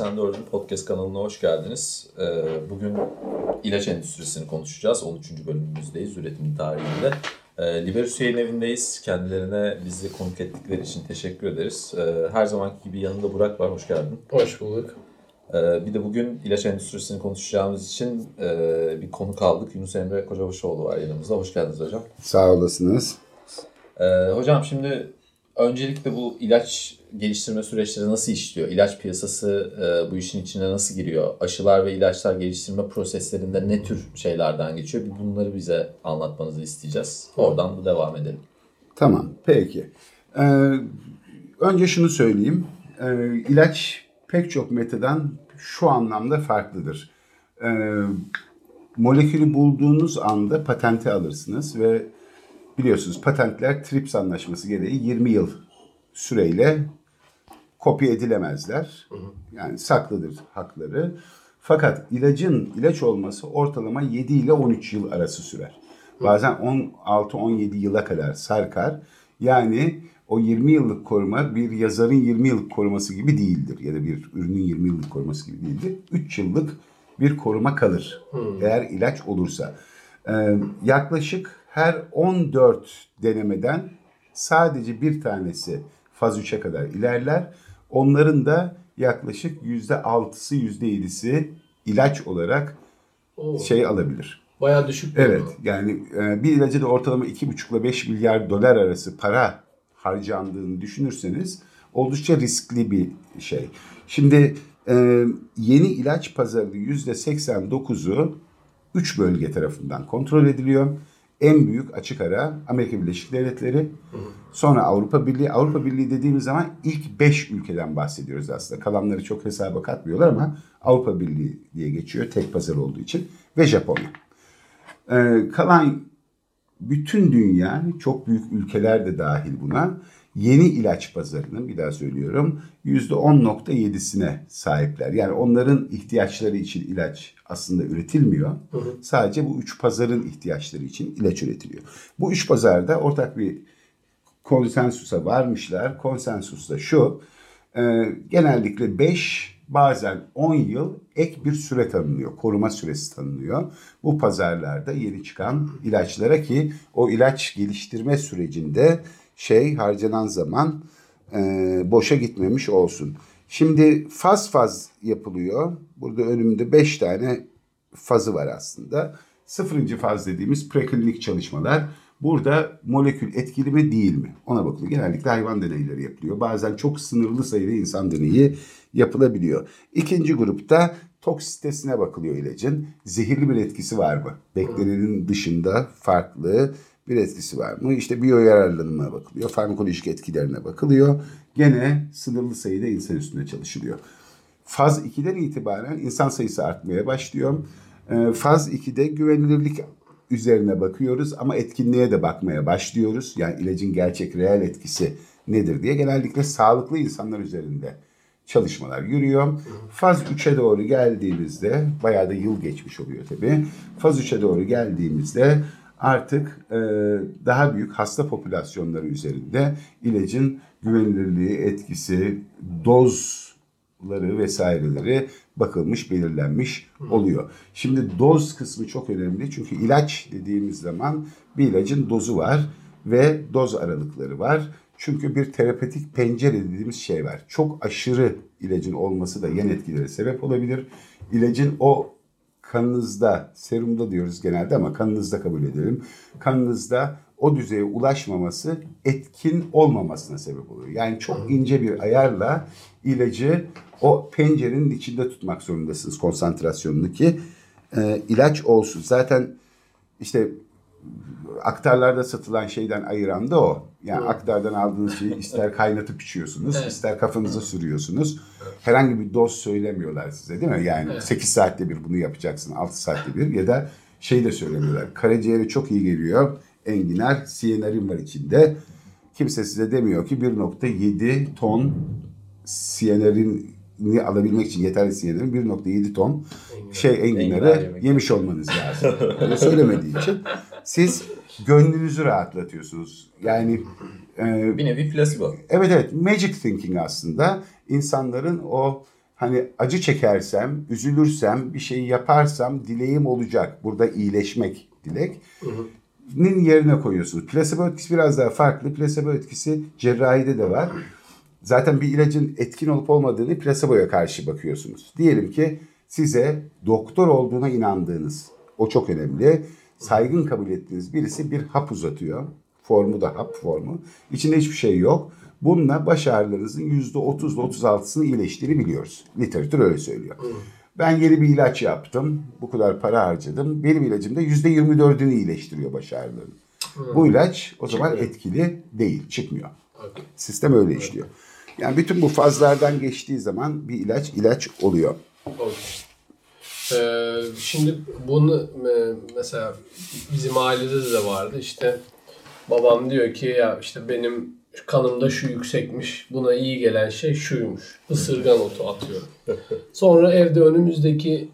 84. Podcast kanalına hoş geldiniz. Ee, bugün ilaç endüstrisini konuşacağız. 13. bölümümüzdeyiz üretim tarihinde. Ee, Liberus yayın evindeyiz. Kendilerine bizi konuk ettikleri için teşekkür ederiz. Ee, her zamanki gibi yanında Burak var. Hoş geldin. Hoş bulduk. Bir de bugün ilaç endüstrisini konuşacağımız için e, bir konu aldık. Yunus Emre Kocabaşoğlu var yanımızda. Hoş geldiniz hocam. Sağ olasınız. Hocam şimdi öncelikle bu ilaç geliştirme süreçleri nasıl işliyor? İlaç piyasası e, bu işin içine nasıl giriyor? Aşılar ve ilaçlar geliştirme proseslerinde ne tür şeylerden geçiyor? Bir bunları bize anlatmanızı isteyeceğiz. Oradan da devam edelim. Tamam, peki. Ee, önce şunu söyleyeyim. Ee, ilaç pek çok metadan şu anlamda farklıdır. Ee, molekülü bulduğunuz anda patenti alırsınız ve biliyorsunuz patentler TRIPS anlaşması gereği 20 yıl süreyle kopya edilemezler. Yani saklıdır hakları. Fakat ilacın ilaç olması ortalama 7 ile 13 yıl arası sürer. Bazen 16-17 yıla kadar sarkar. Yani o 20 yıllık koruma bir yazarın 20 yıllık koruması gibi değildir. Ya da bir ürünün 20 yıllık koruması gibi değildir. 3 yıllık bir koruma kalır. Hmm. Eğer ilaç olursa. Ee, yaklaşık her 14 denemeden sadece bir tanesi faz 3'e kadar ilerler. Onların da yaklaşık yüzde altısı yüzde yedisi ilaç olarak Oo. şey alabilir. Bayağı düşük. Evet yani e, bir ilacı da ortalama iki buçukla beş milyar dolar arası para harcandığını düşünürseniz oldukça riskli bir şey. Şimdi e, yeni ilaç pazarı yüzde seksen dokuzu üç bölge tarafından kontrol ediliyor. En büyük açık ara Amerika Birleşik Devletleri. Sonra Avrupa Birliği. Avrupa Birliği dediğimiz zaman ilk beş ülkeden bahsediyoruz aslında. Kalanları çok hesaba katmıyorlar ama Avrupa Birliği diye geçiyor tek pazar olduğu için. Ve Japonya. Ee, kalan bütün dünya çok büyük ülkeler de dahil buna yeni ilaç pazarının bir daha söylüyorum %10.7'sine sahipler. Yani onların ihtiyaçları için ilaç aslında üretilmiyor. Hı hı. Sadece bu üç pazarın ihtiyaçları için ilaç üretiliyor. Bu üç pazarda ortak bir konsensusa varmışlar. Konsensus da şu. E, genellikle 5 bazen 10 yıl ek bir süre tanınıyor. Koruma süresi tanınıyor. Bu pazarlarda yeni çıkan ilaçlara ki o ilaç geliştirme sürecinde şey harcanan zaman e, boşa gitmemiş olsun. Şimdi faz faz yapılıyor. Burada önümde beş tane fazı var aslında. Sıfırıncı faz dediğimiz preklinik çalışmalar. Burada molekül etkili mi değil mi? Ona bakılıyor. Genellikle hayvan deneyleri yapılıyor. Bazen çok sınırlı sayıda insan deneyi yapılabiliyor. İkinci grupta toksitesine bakılıyor ilacın. Zehirli bir etkisi var mı? Beklenenin dışında farklı bir etkisi var mı? İşte biyo yararlanımına bakılıyor. Farmakolojik etkilerine bakılıyor. Gene sınırlı sayıda insan üstünde çalışılıyor. Faz 2'den itibaren insan sayısı artmaya başlıyor. Ee, faz 2'de güvenilirlik üzerine bakıyoruz ama etkinliğe de bakmaya başlıyoruz. Yani ilacın gerçek reel etkisi nedir diye genellikle sağlıklı insanlar üzerinde çalışmalar yürüyor. Faz 3'e doğru geldiğimizde bayağı da yıl geçmiş oluyor tabii. Faz 3'e doğru geldiğimizde artık e, daha büyük hasta popülasyonları üzerinde ilacın güvenilirliği, etkisi, dozları vesaireleri bakılmış, belirlenmiş oluyor. Şimdi doz kısmı çok önemli çünkü ilaç dediğimiz zaman bir ilacın dozu var ve doz aralıkları var. Çünkü bir terapetik pencere dediğimiz şey var. Çok aşırı ilacın olması da yan etkilere sebep olabilir. İlacın o kanınızda, serumda diyoruz genelde ama kanınızda kabul edelim. Kanınızda o düzeye ulaşmaması etkin olmamasına sebep oluyor. Yani çok ince bir ayarla ilacı o pencerenin içinde tutmak zorundasınız konsantrasyonunu ki e, ilaç olsun. Zaten işte aktarlarda satılan şeyden ayıran da o. Yani evet. aktardan aldığınız şeyi ister kaynatıp içiyorsunuz, evet. ister kafanıza sürüyorsunuz. Herhangi bir doz söylemiyorlar size değil mi? Yani evet. 8 saatte bir bunu yapacaksın, 6 saatte bir ya da şey de söylemiyorlar. Karaciğere çok iyi geliyor. Enginar, siyenarin var içinde. Kimse size demiyor ki 1.7 ton siyenarin alabilmek için yeterli siyenarin 1.7 ton şey enginarı yemiş olmanız lazım. Öyle söylemediği için siz gönlünüzü rahatlatıyorsunuz. Yani e, bir nevi placebo. Evet evet magic thinking aslında insanların o Hani acı çekersem, üzülürsem, bir şey yaparsam dileğim olacak. Burada iyileşmek dilek. Nin yerine koyuyorsunuz. Plasebo etkisi biraz daha farklı. Plasebo etkisi cerrahide de var. Zaten bir ilacın etkin olup olmadığını plaseboya karşı bakıyorsunuz. Diyelim ki size doktor olduğuna inandığınız, o çok önemli, saygın kabul ettiğiniz birisi bir hap uzatıyor. Formu da hap formu. İçinde hiçbir şey yok. Bununla baş ağrılarınızın %30 ile 36'sını iyileştiğini biliyoruz. Literatür öyle söylüyor. Ben yeni bir ilaç yaptım. Bu kadar para harcadım. Benim ilacım da %24'ünü iyileştiriyor baş ağrılarının. Bu ilaç o zaman etkili değil, çıkmıyor. Sistem öyle işliyor. Yani bütün bu fazlardan geçtiği zaman bir ilaç ilaç oluyor. Ee, şimdi bunu e, mesela bizim ailede de vardı işte babam diyor ki ya işte benim kanımda şu yüksekmiş buna iyi gelen şey şuymuş ısırgan otu atıyorum. Sonra evde önümüzdeki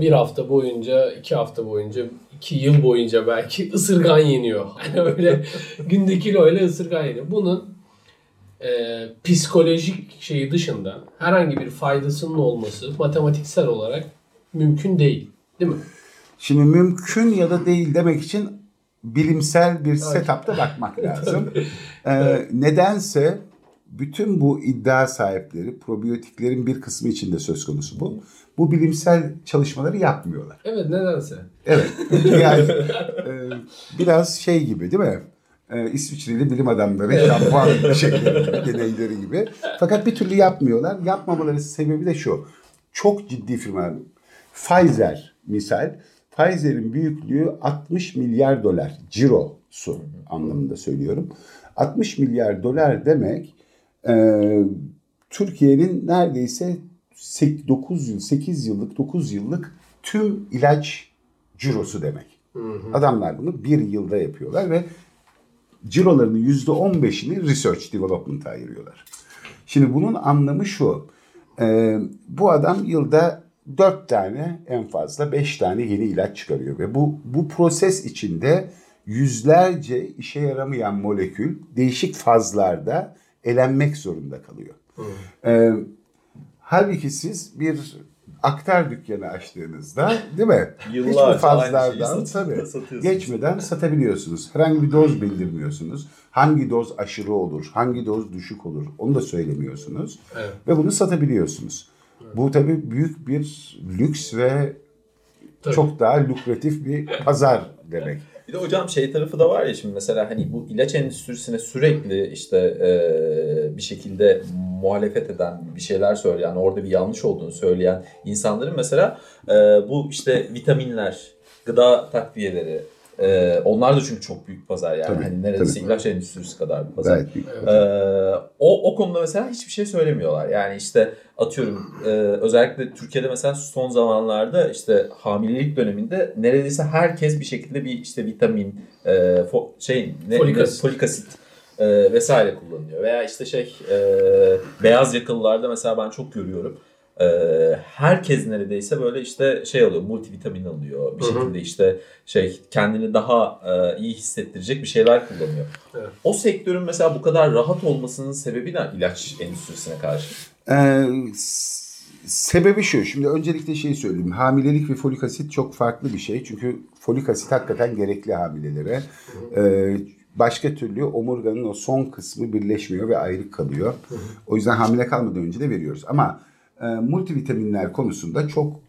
bir hafta boyunca iki hafta boyunca iki yıl boyunca belki ısırgan yeniyor. Hani öyle günde kilo öyle ısırgan yeniyor. Bunun e, psikolojik şeyi dışında herhangi bir faydasının olması matematiksel olarak mümkün değil. Değil mi? Şimdi mümkün ya da değil demek için bilimsel bir setup'ta bakmak lazım. Ee, nedense bütün bu iddia sahipleri probiyotiklerin bir kısmı için de söz konusu bu. Bu bilimsel çalışmaları yapmıyorlar. Evet nedense. Evet. Yani e, biraz şey gibi değil mi? E, İsviçreli bilim adamları şampuan deneyleri gibi. Fakat bir türlü yapmıyorlar. Yapmamaları sebebi de şu. Çok ciddi firma. Pfizer misal. Pfizer'in büyüklüğü 60 milyar dolar. Cirosu anlamında söylüyorum. 60 milyar dolar demek e, Türkiye'nin neredeyse 9 yıl, 8 yıllık, 9 yıllık tüm ilaç cirosu demek. Adamlar bunu bir yılda yapıyorlar ve cirolarının %15'ini research development'a ayırıyorlar. Şimdi bunun anlamı şu. e, bu adam yılda 4 tane en fazla 5 tane yeni ilaç çıkarıyor ve bu bu proses içinde yüzlerce işe yaramayan molekül değişik fazlarda elenmek zorunda kalıyor. E, halbuki siz bir aktar dükkanı açtığınızda değil mi? Yıllarca Hiçbir fazlardan sat- tabii geçmeden satabiliyorsunuz. Herhangi bir doz bildirmiyorsunuz. Hangi doz aşırı olur, hangi doz düşük olur onu da söylemiyorsunuz. Evet. Ve bunu satabiliyorsunuz. Bu tabii büyük bir lüks ve Tabii. çok daha lukratif bir pazar demek. Bir de hocam şey tarafı da var ya şimdi mesela hani bu ilaç endüstrisine sürekli işte e, bir şekilde muhalefet eden bir şeyler söyleyen orada bir yanlış olduğunu söyleyen insanların mesela e, bu işte vitaminler, gıda takviyeleri e, onlar da çünkü çok büyük pazar yani Tabii, hani neredeyse tabii. ilaç endüstrisi kadar bir pazar. Gayet büyük. Ee, o, o konuda mesela hiçbir şey söylemiyorlar. Yani işte atıyorum e, özellikle Türkiye'de mesela son zamanlarda işte hamilelik döneminde neredeyse herkes bir şekilde bir işte vitamin, e, fo- şey ne, Folik ne- asit. folik asit e, vesaire kullanıyor. Veya işte şey e, beyaz yakalılarda mesela ben çok görüyorum. E, herkes neredeyse böyle işte şey alıyor, multivitamin alıyor. Bir Hı hı. şekilde işte şey kendini daha e, iyi hissettirecek bir şeyler kullanıyor. Evet. O sektörün mesela bu kadar rahat olmasının sebebi ne ilaç endüstrisine karşı? Ee, sebebi şu. Şimdi öncelikle şey söyleyeyim. Hamilelik ve folik asit çok farklı bir şey. Çünkü folik asit hakikaten gerekli hamilelere. Ee, başka türlü omurganın o son kısmı birleşmiyor ve ayrı kalıyor. O yüzden hamile kalmadan önce de veriyoruz. Ama e, multivitaminler konusunda çok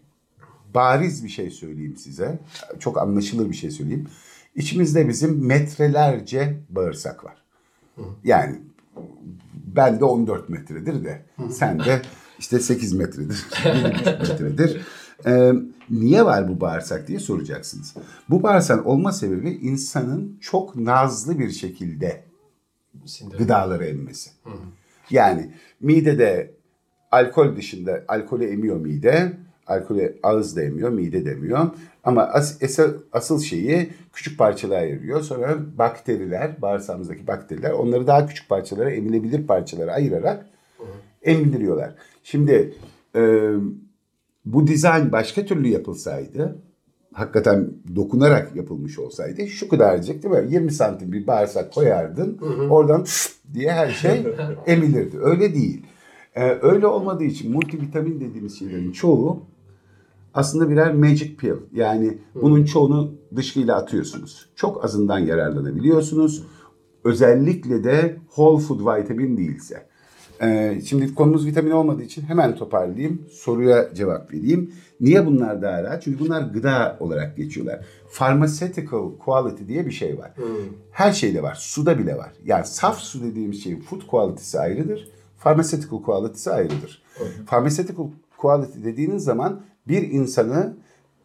bariz bir şey söyleyeyim size. Çok anlaşılır bir şey söyleyeyim. İçimizde bizim metrelerce bağırsak var. Yani ben de 14 metredir de sen de işte 8 metredir, 7,5 metredir. Ee, niye var bu bağırsak diye soracaksınız. Bu bağırsağın olma sebebi insanın çok nazlı bir şekilde Sindirim. gıdaları emmesi. Yani midede alkol dışında alkolü emiyor mide. Alkolü ağız da emiyor, mide de emiyor. Ama as, esa- asıl şeyi küçük parçalara ayırıyor. Sonra bakteriler, bağırsağımızdaki bakteriler onları daha küçük parçalara, emilebilir parçalara ayırarak emdiriyorlar. Şimdi e, bu dizayn başka türlü yapılsaydı, hakikaten dokunarak yapılmış olsaydı şu kadarcık değil mi? 20 santim bir bağırsak koyardın. Oradan diye her şey emilirdi. Öyle değil. Ee, öyle olmadığı için multivitamin dediğimiz şeylerin çoğu aslında birer magic pill. Yani bunun çoğunu dışkıyla atıyorsunuz. Çok azından yararlanabiliyorsunuz. Özellikle de whole food vitamin değilse. Ee, şimdi konumuz vitamin olmadığı için hemen toparlayayım. Soruya cevap vereyim. Niye bunlar daha rahat? Çünkü bunlar gıda olarak geçiyorlar. Pharmaceutical quality diye bir şey var. Her şeyde var. Suda bile var. Yani saf su dediğimiz şeyin food quality'si ayrıdır. Pharmaceutical quality'si ayrıdır. Pharmaceutical quality dediğiniz zaman bir insanı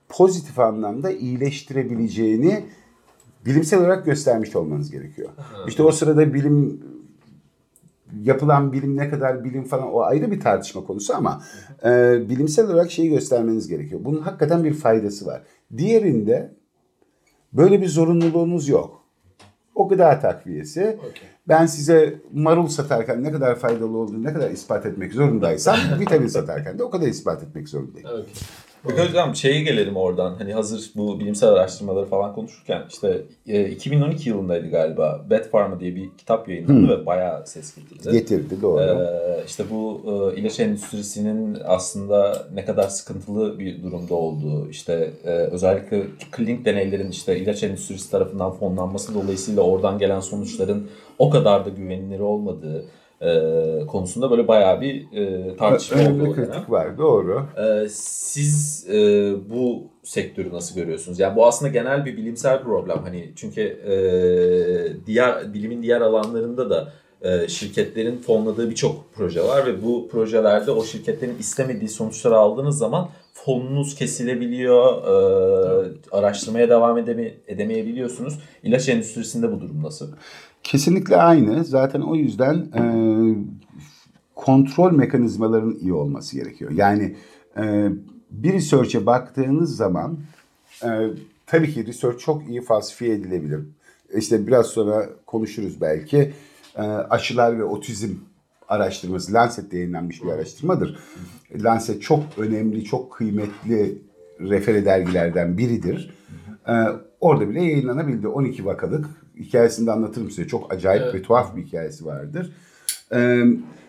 pozitif anlamda iyileştirebileceğini bilimsel olarak göstermiş olmanız gerekiyor. İşte o sırada bilim yapılan bilim ne kadar bilim falan o ayrı bir tartışma konusu ama e, bilimsel olarak şeyi göstermeniz gerekiyor. Bunun hakikaten bir faydası var. Diğerinde böyle bir zorunluluğunuz yok. O gıda takviyesi. Ben size marul satarken ne kadar faydalı olduğunu ne kadar ispat etmek zorundaysam vitamin satarken de o kadar ispat etmek zorundayım. Okay. Peki hocam şeye gelelim oradan. Hani hazır bu bilimsel araştırmaları falan konuşurken işte e, 2012 yılındaydı galiba. Bad Pharma diye bir kitap yayınlandı ve bayağı ses getirdi. Getirdi doğru. Ee, işte bu e, ilaç endüstrisinin aslında ne kadar sıkıntılı bir durumda olduğu, işte e, özellikle klinik deneylerin işte ilaç endüstrisi tarafından fonlanması dolayısıyla oradan gelen sonuçların o kadar da güvenilir olmadığı e, konusunda böyle bayağı bir e, tartışma oldu. Önemli o dönem. kritik var doğru. Ee, siz e, bu sektörü nasıl görüyorsunuz? Yani bu aslında genel bir bilimsel problem. Hani çünkü e, diğer bilimin diğer alanlarında da e, şirketlerin fonladığı birçok proje var ve bu projelerde o şirketlerin istemediği sonuçları aldığınız zaman fonunuz kesilebiliyor, e, araştırmaya devam edeme, edemeyebiliyorsunuz. İlaç endüstrisinde bu durum nasıl? Kesinlikle aynı. Zaten o yüzden e, kontrol mekanizmalarının iyi olması gerekiyor. Yani e, bir research'e baktığınız zaman e, tabii ki research çok iyi falsifiye edilebilir. İşte biraz sonra konuşuruz belki. E, aşılar ve otizm araştırması Lancet'te yayınlanmış bir araştırmadır. Lancet çok önemli, çok kıymetli refere dergilerden biridir. E, orada bile yayınlanabildi. 12 vakalık. Hikayesini de anlatırım size. Çok acayip Evet. ve tuhaf bir hikayesi vardır. Ee,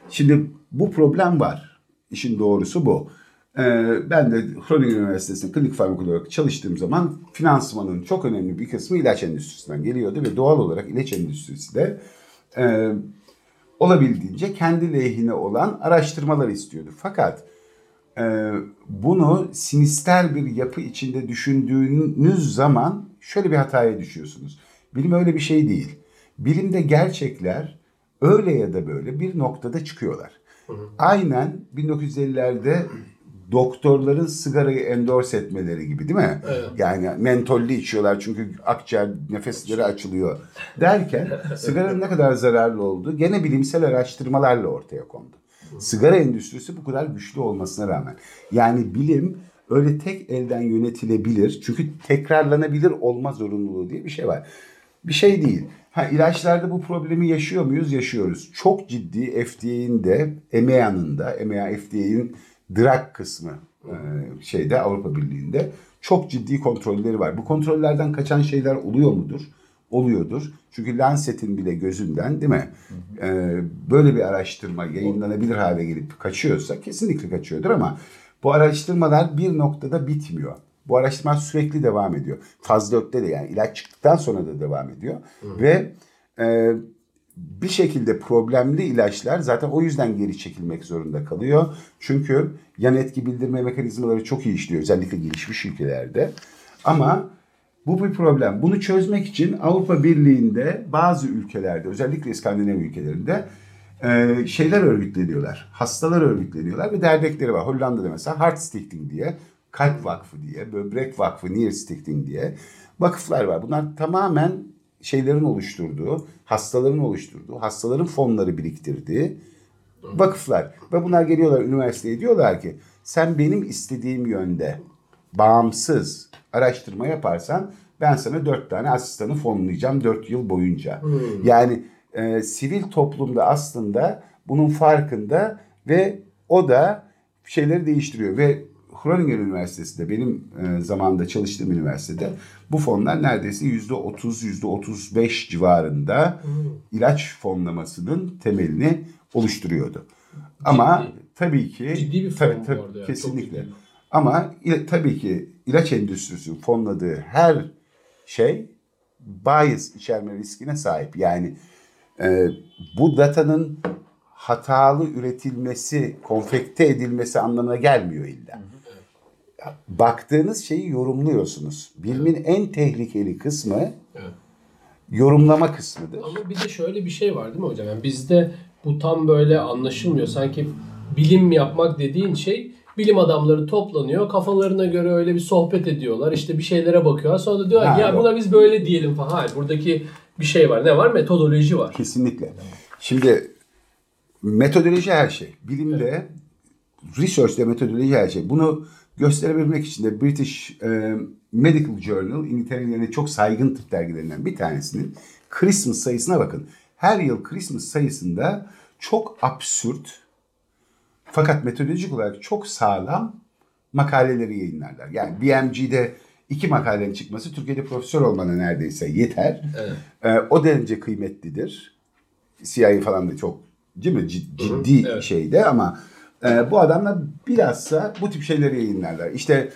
şimdi bu problem var. İşin doğrusu bu. Ee, ben de Groningen Üniversitesi'nde klinik farmakolog olarak çalıştığım zaman finansmanın çok önemli bir kısmı ilaç endüstrisinden geliyordu ve doğal olarak ilaç endüstrisi de e, olabildiğince kendi lehine olan araştırmalar istiyordu. Fakat e, bunu sinister bir yapı içinde düşündüğünüz zaman şöyle bir hataya düşüyorsunuz. Bilim öyle bir şey değil. Bilimde gerçekler öyle ya da böyle bir noktada çıkıyorlar. Aynen 1950'lerde doktorların sigarayı endorse etmeleri gibi değil mi? Evet. Yani mentollü içiyorlar çünkü akciğer nefesleri açılıyor derken sigaranın ne kadar zararlı olduğu gene bilimsel araştırmalarla ortaya kondu. Sigara endüstrisi bu kadar güçlü olmasına rağmen. Yani bilim öyle tek elden yönetilebilir. Çünkü tekrarlanabilir olma zorunluluğu diye bir şey var. Bir şey değil. Ha, ilaçlarda bu problemi yaşıyor muyuz? Yaşıyoruz. Çok ciddi FDA'nin de EMEA'nın da EMEA FDA'nin drug kısmı e, şeyde Avrupa Birliği'nde çok ciddi kontrolleri var. Bu kontrollerden kaçan şeyler oluyor mudur? Oluyordur. Çünkü Lancet'in bile gözünden değil mi? E, böyle bir araştırma yayınlanabilir hale gelip kaçıyorsa kesinlikle kaçıyordur ama bu araştırmalar bir noktada bitmiyor. Bu araştırma sürekli devam ediyor. Faz 4'te de yani ilaç çıktıktan sonra da devam ediyor. Ve e, bir şekilde problemli ilaçlar zaten o yüzden geri çekilmek zorunda kalıyor. Çünkü yan etki bildirme mekanizmaları çok iyi işliyor özellikle gelişmiş ülkelerde. Ama bu bir problem. Bunu çözmek için Avrupa Birliği'nde bazı ülkelerde özellikle İskandinav ülkelerinde e, şeyler örgütleniyorlar. Hastalar örgütleniyorlar ve dernekleri var. Hollanda'da mesela Heart Stichting diye, Kalp Vakfı diye, Böbrek Vakfı, Nierstichting diye vakıflar var. Bunlar tamamen şeylerin oluşturduğu, hastaların oluşturduğu, hastaların fonları biriktirdiği vakıflar. Ve bunlar geliyorlar üniversiteye diyorlar ki sen benim istediğim yönde bağımsız araştırma yaparsan ben sana dört tane asistanı fonlayacağım dört yıl boyunca. Yani e, sivil toplumda aslında bunun farkında ve o da şeyleri değiştiriyor ve Groningen Üniversitesi'nde benim e, zamanında çalıştığım üniversitede bu fonlar neredeyse yüzde otuz, yüzde otuz beş civarında ilaç fonlamasının temelini oluşturuyordu. Ama Ciddi. tabii ki Ciddi bir tabii, fon tabii, yani, çok kesinlikle. Ama ila- tabii ki ilaç endüstrisi fonladığı her şey bias içerme riskine sahip. Yani e, bu datanın hatalı üretilmesi, konfekte edilmesi anlamına gelmiyor illa. Baktığınız şeyi yorumluyorsunuz. Bilimin en tehlikeli kısmı Evet. yorumlama kısmıdır. Ama bir de şöyle bir şey var değil mi hocam? Yani bizde bu tam böyle anlaşılmıyor. Sanki bilim yapmak dediğin şey bilim adamları toplanıyor. Kafalarına göre öyle bir sohbet ediyorlar. İşte bir şeylere bakıyorlar. Sonra da diyorlar Ha, ya buna biz böyle diyelim falan. Hayır buradaki bir şey var. Ne var? Metodoloji var. Kesinlikle. Şimdi metodoloji her şey. Bilimde, research'te metodoloji her şey. Bunu gösterebilmek için de British e, Medical Journal, İngiltere'nin çok saygın tıp dergilerinden bir tanesinin Christmas sayısına bakın. Her yıl Christmas sayısında çok absürt fakat metodolojik olarak çok sağlam makaleleri yayınlarlar. Yani BMG'de iki makalenin çıkması Türkiye'de profesör olmana neredeyse yeter. Evet. Ee, o derece kıymetlidir. CIA falan da çok değil mi? Cid- ciddi evet. şeyde ama e, bu adamlar bilhassa bu tip şeyleri yayınlarlar. İşte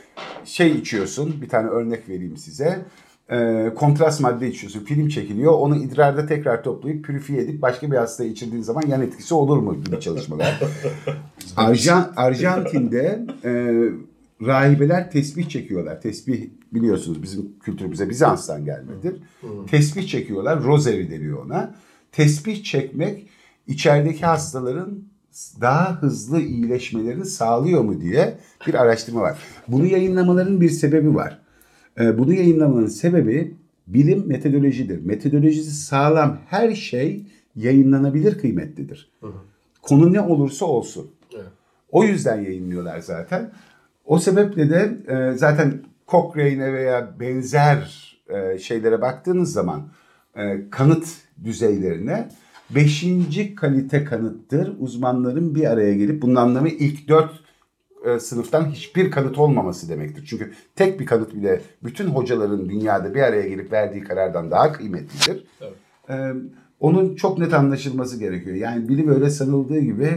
şey içiyorsun bir tane örnek vereyim size. E, kontrast madde içiyorsun. Film çekiliyor. Onu idrarda tekrar toplayıp pürifiye edip başka bir hastaya içirdiğin zaman yan etkisi olur mu gibi çalışmalar. Arjan, Arjantin'de e, rahibeler tesbih çekiyorlar. Tesbih biliyorsunuz bizim kültürümüze Bizans'tan gelmedir. Tesbih çekiyorlar. Rosary deniyor ona. Tesbih çekmek içerideki hastaların daha hızlı iyileşmelerini sağlıyor mu diye bir araştırma var. Bunu yayınlamaların bir sebebi var. E, bunu yayınlamanın sebebi bilim metodolojidir. Metodolojisi sağlam her şey yayınlanabilir kıymetlidir. Konu ne olursa olsun. Evet. O yüzden yayınlıyorlar zaten. O sebeple de e, zaten Cochrane'e veya benzer e, şeylere baktığınız zaman e, kanıt düzeylerine beşinci kalite kanıttır. Uzmanların bir araya gelip bunun anlamı ilk dört e, sınıftan hiçbir kanıt olmaması demektir. Çünkü tek bir kanıt bile bütün hocaların dünyada bir araya gelip verdiği karardan daha kıymetlidir. Evet. Ee, onun çok net anlaşılması gerekiyor. Yani bilim öyle sanıldığı gibi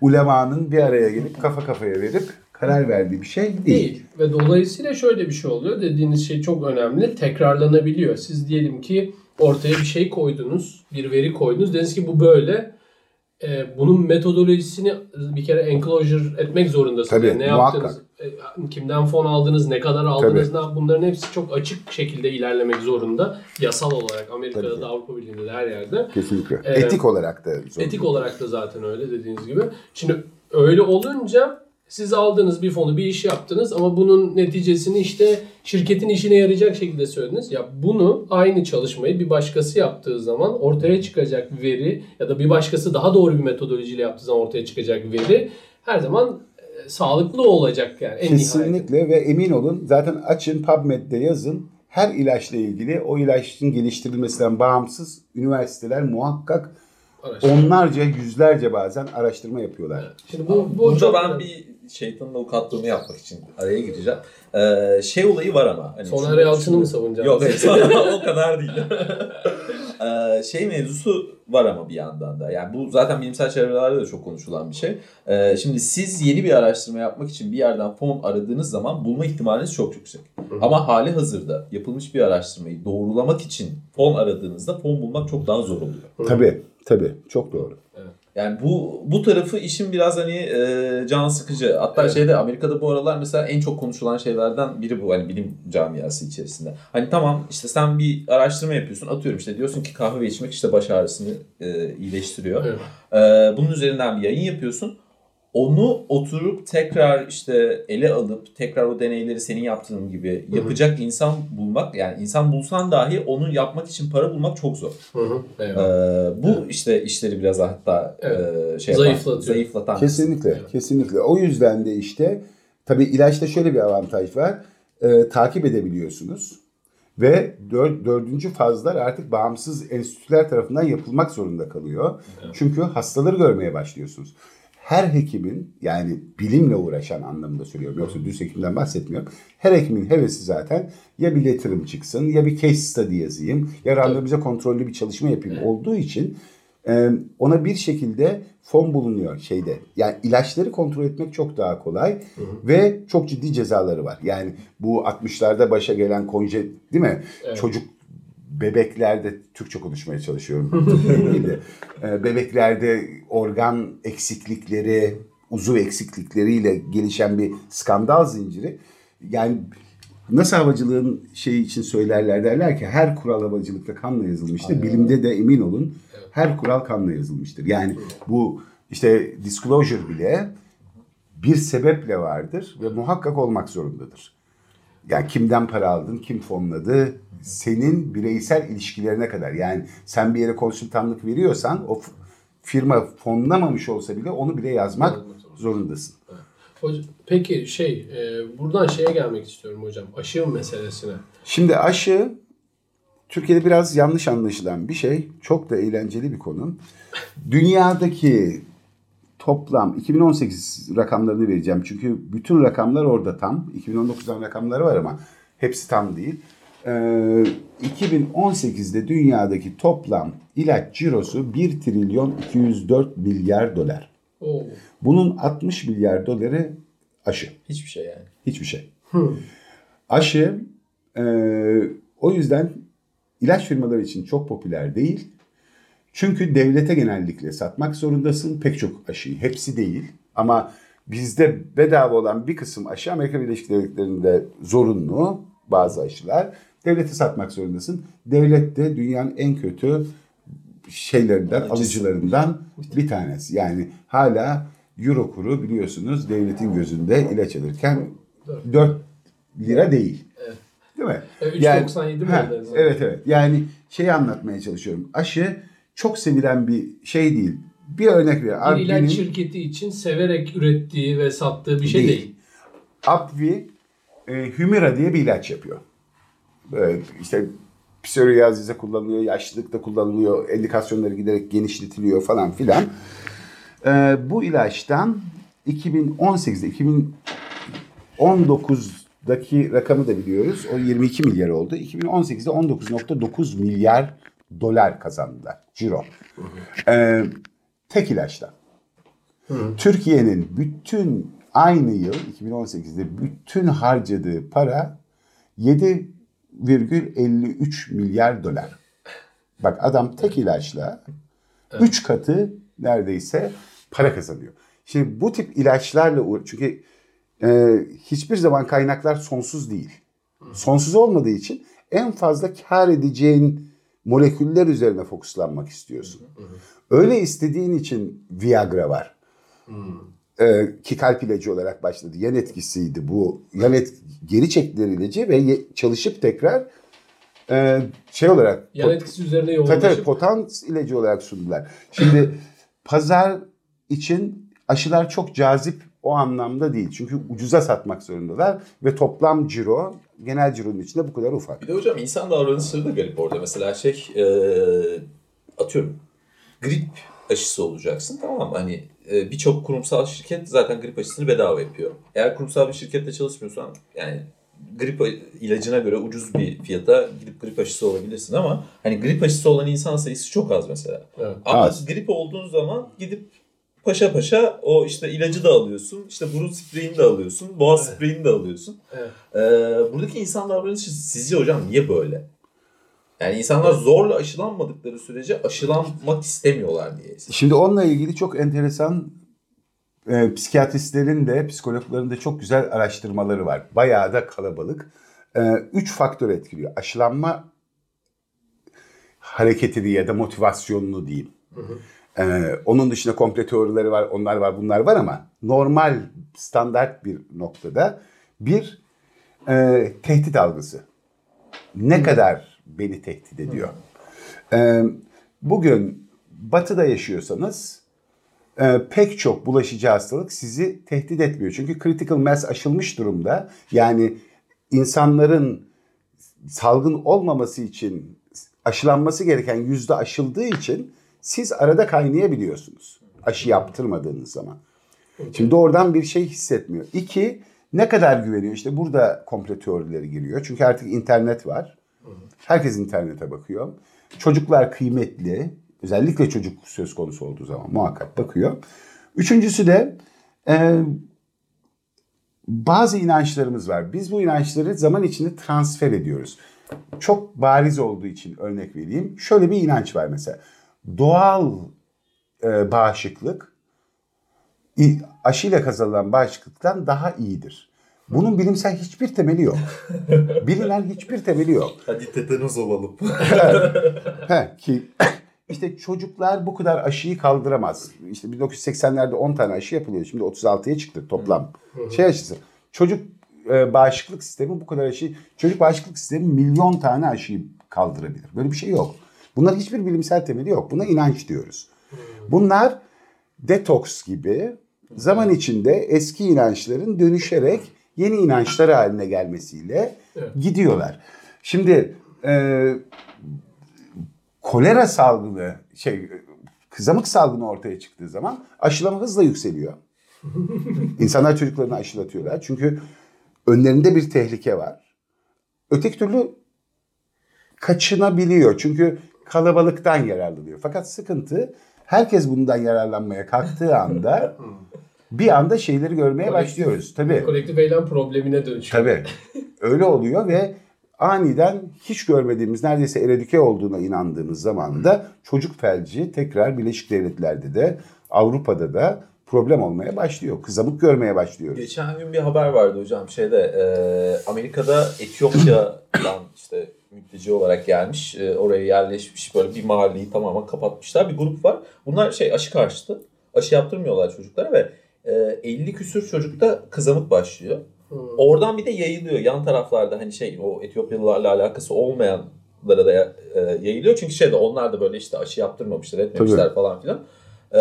ulemanın bir araya gelip kafa kafaya verip karar verdiği bir şey değil. Değil. Ve dolayısıyla şöyle bir şey oluyor. Dediğiniz şey çok önemli. Tekrarlanabiliyor. Siz diyelim ki ortaya bir şey koydunuz. Bir veri koydunuz. Dediniz ki bu böyle. Ee, bunun metodolojisini bir kere enclosure etmek zorundasınız. Tabii, Yani ne muhakkak. yaptınız? e, Kimden fon aldınız? Ne kadar aldınız? Ne, bunların hepsi çok açık şekilde ilerlemek zorunda. Yasal olarak Amerika'da Tabii. da Avrupa Birliği'nde de her yerde. Kesinlikle. Evet. Etik olarak da zor. Etik olarak da zaten öyle dediğiniz gibi. Şimdi öyle olunca siz aldınız bir fonu bir iş yaptınız ama bunun neticesini işte şirketin işine yarayacak şekilde söylediniz. Ya bunu aynı çalışmayı bir başkası yaptığı zaman ortaya çıkacak veri ya da bir başkası daha doğru bir metodolojiyle yaptığı zaman ortaya çıkacak veri her zaman e, sağlıklı olacak yani en nihayetinde. Kesinlikle ve emin olun zaten açın PubMed'de yazın. Her ilaçla ilgili o ilaçın geliştirilmesinden bağımsız üniversiteler muhakkak Araştırma. onlarca yüzlerce bazen araştırma yapıyorlar. Şimdi bu, bu Burada çok ben bir şeytanın avukatlığını yapmak için araya gireceğim. Ee, şey olayı var ama. Hani Soner Yalçın'ı mı savunacaksın? Yok hayır, o kadar değil. Ee, şey mevzusu var ama bir yandan da. Yani bu zaten bilimsel çevrelerde de çok konuşulan bir şey. Ee, şimdi siz yeni bir araştırma yapmak için bir yerden fon aradığınız zaman bulma ihtimaliniz çok yüksek. Ama hali hazırda yapılmış bir araştırmayı doğrulamak için fon aradığınızda fon bulmak çok daha zor oluyor. Tabii tabii çok doğru. Yani bu bu tarafı işin biraz hani e, can sıkıcı. Hatta Evet. şeyde Amerika'da bu aralar mesela en çok konuşulan şeylerden biri bu hani bilim camiası içerisinde. Hani tamam işte sen bir araştırma yapıyorsun atıyorum işte diyorsun ki kahve içmek işte baş ağrısını e, iyileştiriyor. Evet. E, bunun üzerinden bir yayın yapıyorsun. Onu oturup tekrar işte ele alıp tekrar o deneyleri senin yaptığın gibi yapacak insan bulmak yani insan bulsan dahi onu yapmak için para bulmak çok zor. Hı hı. Evet. Ee, bu işte işleri biraz hatta e, şey yapan, Zayıflatıyor. zayıflatan. Kesinlikle, Evet. kesinlikle. O yüzden de işte tabii ilaçta şöyle bir avantaj var. Ee, takip edebiliyorsunuz. Ve dör, dördüncü fazlar artık bağımsız enstitüler tarafından yapılmak zorunda kalıyor. Çünkü hastaları görmeye başlıyorsunuz. Her hekimin yani bilimle uğraşan anlamında söylüyorum. Yoksa düz hekimden bahsetmiyorum. Her hekimin hevesi zaten ya bir letter'ım çıksın ya bir case study yazayım ya randomize kontrollü bir çalışma yapayım olduğu için ona bir şekilde fon bulunuyor şeyde. Yani ilaçları kontrol etmek çok daha kolay ve çok ciddi cezaları var. Yani bu 60'larda başa gelen konje değil mi? Çocuk bebeklerde Türkçe konuşmaya çalışıyorum. E, bebeklerde organ eksiklikleri, uzuv eksiklikleriyle gelişen bir skandal zinciri. Yani nasıl havacılığın şey için söylerler derler ki her kural havacılıkta kanla yazılmıştır. Bilimde de emin olun her kural kanla yazılmıştır. Yani bu işte disclosure bile bir sebeple vardır ve muhakkak olmak zorundadır. Yani kimden para aldın, kim fonladı, senin bireysel ilişkilerine kadar. Yani sen bir yere konsültanlık veriyorsan o firma fonlamamış olsa bile onu bile yazmak zorundasın. Peki şey, e, buradan şeye gelmek istiyorum hocam. Aşı meselesine. Şimdi aşı Türkiye'de biraz yanlış anlaşılan bir şey. Çok da eğlenceli bir konu. Dünyadaki toplam 2018 rakamlarını vereceğim. Çünkü bütün rakamlar orada tam. 2019'dan rakamları var ama hepsi tam değil. Ee, 2018'de dünyadaki toplam ilaç cirosu 1 trilyon 204 milyar dolar. Oo. Bunun 60 milyar doları aşı. Hiçbir şey yani. Hiçbir şey. Aşı e, o yüzden ilaç firmaları için çok popüler değil. Çünkü devlete genellikle satmak zorundasın pek çok aşıyı. Hepsi değil ama bizde bedava olan bir kısım aşı Amerika Birleşik Devletleri'nde zorunlu bazı aşılar. Devlete satmak zorundasın. Devlet de dünyanın en kötü şeylerinden, Alıcısı. alıcılarından bir tanesi. Yani hala euro kuru biliyorsunuz devletin gözünde ilaç alırken 4 lira değil. Değil mi? E, 3.97 mi Ha, oldu en son? Evet evet. Yani şeyi anlatmaya çalışıyorum. Aşı çok sevilen bir şey değil. Bir örnek ver. Bir ilaç şirketi için severek ürettiği ve sattığı bir şey Değil. değil. Abvi e, Humira diye bir ilaç yapıyor. Böyle işte psoriazise kullanılıyor, yaşlılıkta kullanılıyor, endikasyonları giderek genişletiliyor falan filan. E, bu ilaçtan 2018'de 2019'daki rakamı da biliyoruz. O 22 milyar oldu. 2018'de 19.9 milyar dolar kazandılar. Ciro. E, tek ilaçtan. Türkiye'nin bütün aynı yıl 2018'de bütün harcadığı para 7,53 milyar dolar. Bak adam tek ilaçla 3 katı neredeyse para kazanıyor. Şimdi bu tip ilaçlarla çünkü e, hiçbir zaman kaynaklar sonsuz değil. Sonsuz olmadığı için en fazla kar edeceğin moleküller üzerine fokuslanmak istiyorsun. Öyle istediğin için Viagra var. Ee, ki kalp ilacı olarak başladı. Yan etkisiydi bu. Yan et, geri çektiler ilacı ve ye- çalışıp tekrar e, şey olarak Yan etkisi üzerine yoğunlaşıp tabii, potans ilacı olarak sundular. Şimdi pazar için aşılar çok cazip o anlamda değil. Çünkü ucuza satmak zorundalar ve toplam ciro genel cironun içinde bu kadar ufak. Bir de hocam insan davranışları da garip orada. Mesela şey e, atıyorum grip aşısı olacaksın tamam mı? Hani e, birçok kurumsal şirket zaten grip aşısını bedava yapıyor. Eğer kurumsal bir şirkette çalışmıyorsan yani grip ilacına göre ucuz bir fiyata gidip grip aşısı olabilirsin ama hani grip aşısı olan insan sayısı çok az mesela. Evet. Ama Az. grip olduğun zaman gidip paşa paşa o işte ilacı da alıyorsun, işte burun spreyini de alıyorsun, boğaz spreyini de alıyorsun. Evet. Ee, buradaki insan davranışı sizce hocam niye böyle? Yani insanlar zorla aşılanmadıkları sürece aşılanmak istemiyorlar diye. Şimdi onunla ilgili çok enteresan e, psikiyatristlerin de psikologların da çok güzel araştırmaları var. Bayağı da kalabalık. E, üç faktör etkiliyor. Aşılanma hareketini ya da motivasyonunu diyeyim. E, onun dışında komple teorileri var, onlar var, bunlar var ama normal, standart bir noktada bir e, tehdit algısı. Ne kadar beni tehdit ediyor? E, bugün batıda yaşıyorsanız e, pek çok bulaşıcı hastalık sizi tehdit etmiyor. Çünkü critical mass aşılmış durumda. Yani insanların salgın olmaması için aşılanması gereken yüzde aşıldığı için siz arada kaynayabiliyorsunuz. Aşı yaptırmadığınız zaman. Şimdi doğrudan bir şey hissetmiyor. İki, ne kadar güveniyor? İşte burada komple teorileri giriyor. Çünkü artık internet var. Herkes internete bakıyor. Çocuklar kıymetli. Özellikle çocuk söz konusu olduğu zaman muhakkak bakıyor. Üçüncüsü de e, bazı inançlarımız var. Biz bu inançları zaman içinde transfer ediyoruz. Çok bariz olduğu için örnek vereyim. Şöyle bir inanç var mesela. Doğal e, bağışıklık aşıyla kazanılan bağışıklıktan daha iyidir. Bunun bilimsel hiçbir temeli yok. Bilinen hiçbir temeli yok. Hadi tetanoz olalım. He, ki işte çocuklar bu kadar aşıyı kaldıramaz. İşte 1980'lerde 10 tane aşı yapılıyor. Şimdi 36'ya çıktı toplam. Şey aşısı. Çocuk e, bağışıklık sistemi bu kadar aşı. Çocuk bağışıklık sistemi milyon tane aşıyı kaldırabilir. Böyle bir şey yok. Bunların hiçbir bilimsel temeli yok. Buna inanç diyoruz. Bunlar detoks gibi zaman içinde eski inançların dönüşerek yeni inançlar haline gelmesiyle Evet. gidiyorlar. Şimdi e, kolera salgını şey kızamık salgını ortaya çıktığı zaman aşılama hızla yükseliyor. İnsanlar çocuklarını aşılatıyorlar. Çünkü önlerinde bir tehlike var. Öteki türlü kaçınabiliyor. Çünkü kalabalıktan yararlanıyor. Fakat sıkıntı herkes bundan yararlanmaya kalktığı anda bir anda şeyleri görmeye başlıyoruz. Tabii. Kolektif eylem problemine dönüşüyor. Tabii. Öyle oluyor ve aniden hiç görmediğimiz neredeyse eradike olduğuna inandığımız zaman da çocuk felci tekrar Birleşik Devletler'de de Avrupa'da da problem olmaya başlıyor. Kızamık görmeye başlıyoruz. Geçen gün bir haber vardı hocam şeyde e, Amerika'da Etiyopya'dan işte mülteci olarak gelmiş e, oraya yerleşmiş böyle bir mahalleyi tamamen kapatmışlar bir grup var. Bunlar şey aşı karşıtı aşı yaptırmıyorlar çocuklara ve e, 50 küsür çocukta kızamık başlıyor. Hmm. Oradan bir de yayılıyor yan taraflarda hani şey o Etiyopyalılarla alakası olmayanlara da e, yayılıyor. Çünkü şeyde onlar da böyle işte aşı yaptırmamışlar etmemişler falan filan. E,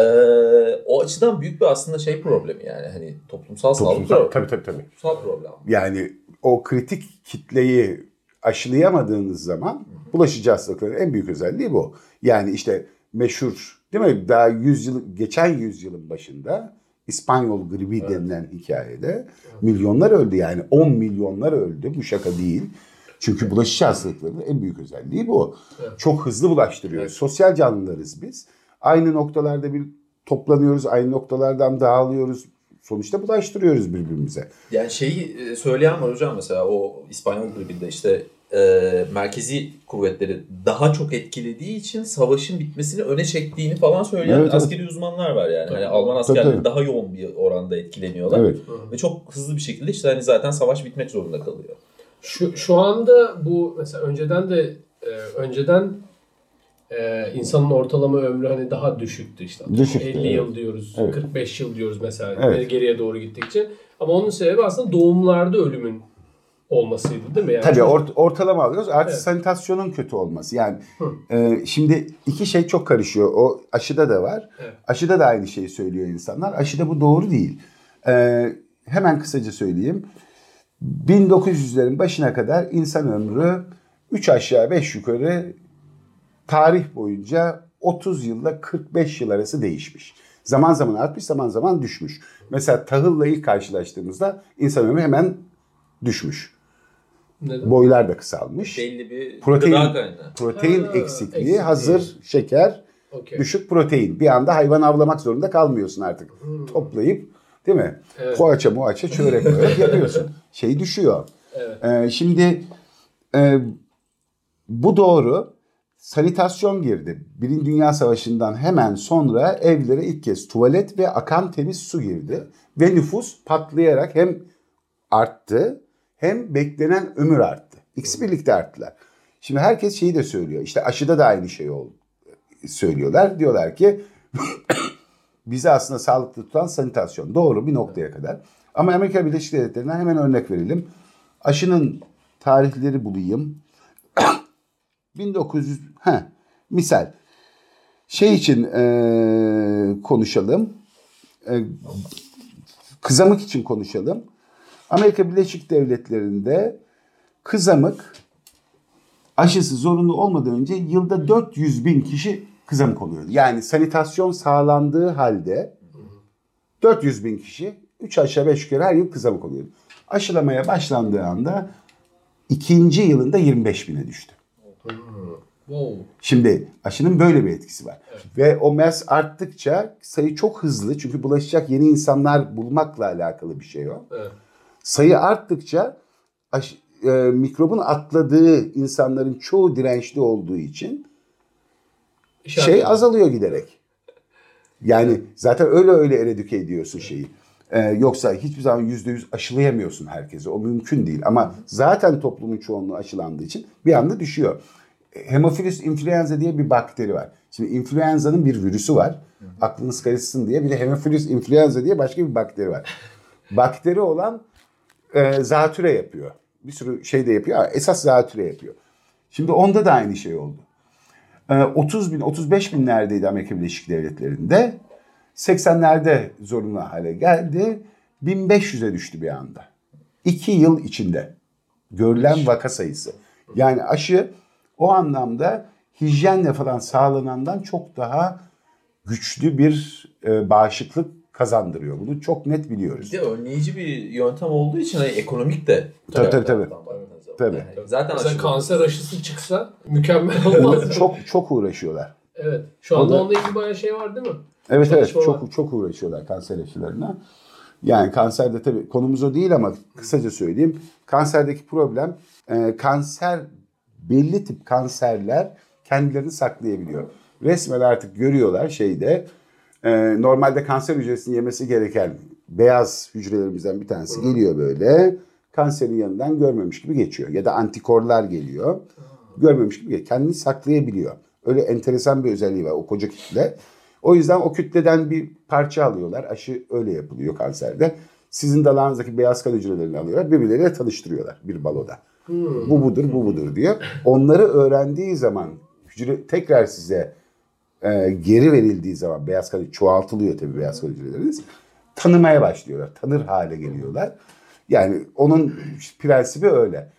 o açıdan büyük bir aslında şey problemi yani hani toplumsal, sağlık Toplumsal, problemi. tabii tabii tabii. Toplumsal problem. Yani o kritik kitleyi aşılayamadığınız zaman bulaşıcı hastalıkların en büyük özelliği bu. Yani işte meşhur değil mi? Daha 100 yıl geçen yüzyılın başında İspanyol gribi denilen hikayede milyonlar öldü yani 10 milyonlar öldü. Bu şaka değil. Çünkü bulaşıcı hastalıkların en büyük özelliği bu. Çok hızlı bulaştırıyoruz. Sosyal canlılarız biz. Aynı noktalarda bir toplanıyoruz, aynı noktalardan dağılıyoruz. Sonuçta bulaştırıyoruz birbirimize. Yani şeyi e, söyleyen var hocam mesela o İspanyol gribinde işte e, merkezi kuvvetleri daha çok etkilediği için savaşın bitmesini öne çektiğini falan söyleyen Evet, evet. askeri uzmanlar var yani. Hani Tabii. Alman askerleri tabii. daha yoğun bir oranda etkileniyorlar. Evet. Ve çok hızlı bir şekilde işte hani zaten savaş bitmek zorunda kalıyor. Şu, şu anda bu mesela önceden de e, önceden e, insanın ortalama ömrü hani daha düşüktü işte. Düşüktü, 50 evet. yıl diyoruz, Evet. 45 yıl diyoruz mesela Evet. geriye doğru gittikçe. Ama onun sebebi aslında doğumlarda ölümün olmasıydı değil mi? Yani Tabii ort- ortalama alıyoruz. Artı Evet. sanitasyonun kötü olması. Yani e, şimdi iki şey çok karışıyor. O aşıda da var. Evet. Aşıda da aynı şeyi söylüyor insanlar. Aşıda bu doğru değil. E, hemen kısaca söyleyeyim. 1900'lerin başına kadar insan ömrü 3 aşağı 5 yukarı tarih boyunca 30 yılla 45 yıl arası değişmiş. Zaman zaman artmış, zaman zaman düşmüş. Mesela tahılla ilk karşılaştığımızda insan ömrü hemen düşmüş. Neden? Boylar da kısalmış. Belli bir Protein-. Protein Ha, eksikliği, eksikliği. hazır şeker, Okey. düşük protein. Bir anda hayvan avlamak zorunda kalmıyorsun artık. Toplayıp değil mi? Evet. Poğaça muaça çörek börek yapıyorsun. Şey düşüyor. Evet. Ee, şimdi e, bu doğru. Sanitasyon girdi. Birinci Dünya Savaşı'ndan hemen sonra evlere ilk kez tuvalet ve akan temiz su girdi. Ve nüfus patlayarak hem arttı hem beklenen ömür arttı. İkisi birlikte arttılar. Şimdi herkes şeyi de söylüyor. İşte aşıda da aynı şey oldu. Söylüyorlar. Diyorlar ki bizi aslında sağlıklı tutan sanitasyon. Doğru bir noktaya kadar. Ama Amerika Birleşik Devletleri'nden hemen örnek verelim. Aşının tarihleri bulayım. 1900 he, misal şey için eee, konuşalım. Eee, kızamık için konuşalım. Amerika Birleşik Devletleri'nde kızamık aşısı zorunlu olmadan önce yılda 400 bin kişi kızamık oluyordu. Yani sanitasyon sağlandığı halde 400 bin kişi 3 aşağı 5 yukarı her yıl kızamık oluyordu. Aşılamaya başlandığı anda ikinci yılında 25 bine düştü. Wow. Şimdi aşının böyle bir etkisi var. Ve o MERS arttıkça sayı çok hızlı çünkü bulaşacak yeni insanlar bulmakla alakalı bir şey o. Evet. Sayı arttıkça aş- e, mikrobun atladığı insanların çoğu dirençli olduğu için İşaret şey ediyorum. azalıyor giderek. Yani zaten öyle öyle eradike ediyorsun şeyi. Ee, yoksa hiçbir zaman yüzde yüz aşılayamıyorsun herkese. O mümkün değil. Ama zaten toplumun çoğunluğu aşılandığı için bir anda düşüyor. Hemophilus influenza diye bir bakteri var. Şimdi influenza'nın bir virüsü var. Aklınız karışsın diye. Bir de Hemophilus influenza diye başka bir bakteri var. Bakteri olan e, zatüre yapıyor. Bir sürü şey de yapıyor. Esas zatüre yapıyor. Şimdi onda da aynı şey oldu. Ee, 30 bin, 35 binlerdeydi Amerika Birleşik Devletleri'nde. 80'lerde zorunlu hale geldi. 1500'e düştü bir anda. 2 yıl içinde görülen vaka sayısı. Yani aşı o anlamda hijyenle falan sağlanandan çok daha güçlü bir e, bağışıklık kazandırıyor. Bunu çok net biliyoruz. Bir de önleyici bir yöntem olduğu için hani ekonomik de. Tabii, tabii, tabii. Tabii. Yani zaten Mesela kanser aşısı çıksa mükemmel olmaz. mı? Çok çok uğraşıyorlar. evet. Şu anda da- onunla ilgili bayağı şey var değil mi? Evet evet var. çok çok uğraşıyorlar kanser aşılarına. Yani kanserde tabii konumuz o değil ama kısaca söyleyeyim. Kanserdeki problem e, kanser belli tip kanserler kendilerini saklayabiliyor. Resmen artık görüyorlar şeyde e, normalde kanser hücresini yemesi gereken beyaz hücrelerimizden bir tanesi geliyor böyle kanserin yanından görmemiş gibi geçiyor. Ya da antikorlar geliyor görmemiş gibi geçiyor. Kendini saklayabiliyor. Öyle enteresan bir özelliği var o koca kütle. O yüzden o kütleden bir parça alıyorlar. Aşı öyle yapılıyor kanserde. Sizin dalağınızdaki beyaz kan hücrelerini alıyorlar. Birbirleriyle tanıştırıyorlar bir baloda. Bu budur, bu budur diyor. Onları öğrendiği zaman hücre tekrar size e, geri verildiği zaman beyaz kan çoğaltılıyor tabii beyaz kan hücreleriniz. Tanımaya başlıyorlar. Tanır hale geliyorlar. Yani onun prensibi öyle.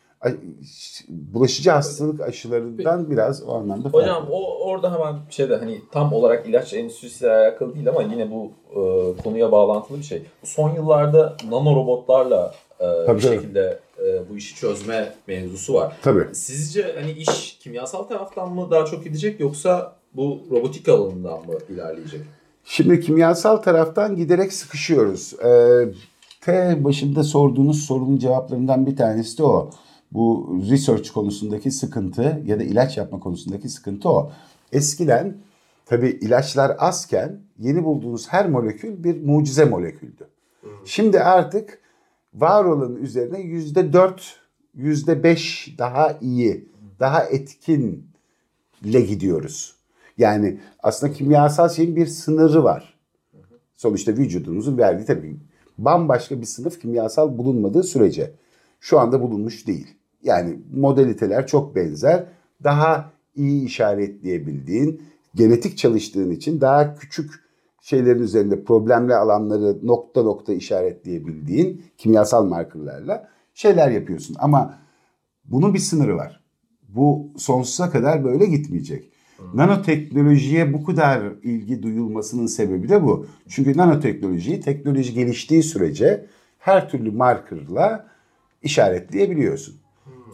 Bulaşıcı hastalık aşılarından biraz o anlamda farklı. Hocam o orada hemen şeyde hani tam olarak ilaç endüstrisiyle alakalı değil ama yine bu e, konuya bağlantılı bir şey. Son yıllarda nano robotlarla Tabii, bir tabii. şekilde e, bu işi çözme mevzusu var. Tabii. Sizce hani iş kimyasal taraftan mı daha çok gidecek yoksa bu robotik alanından mı ilerleyecek? Şimdi kimyasal taraftan giderek sıkışıyoruz. Ee, T başında sorduğunuz sorunun cevaplarından bir tanesi de o. Bu research konusundaki sıkıntı ya da ilaç yapma konusundaki sıkıntı o. Eskiden tabii ilaçlar azken yeni bulduğunuz her molekül bir mucize moleküldü. Şimdi artık var olanın üzerine yüzde dört, yüzde beş daha iyi, daha etkinle gidiyoruz. Yani aslında kimyasal şeyin bir sınırı var. Sonuçta vücudunuzun verdiği tabii bambaşka bir sınıf kimyasal bulunmadığı sürece şu anda bulunmuş değil. Yani modaliteler çok benzer. Daha iyi işaretleyebildiğin, genetik çalıştığın için daha küçük şeylerin üzerinde problemli alanları nokta nokta işaretleyebildiğin kimyasal markerlarla şeyler yapıyorsun. Ama bunun bir sınırı var. Bu sonsuza kadar böyle gitmeyecek. Nanoteknolojiye bu kadar ilgi duyulmasının sebebi de bu. Çünkü nanoteknolojiyi teknoloji geliştiği sürece her türlü markerla işaretleyebiliyorsun.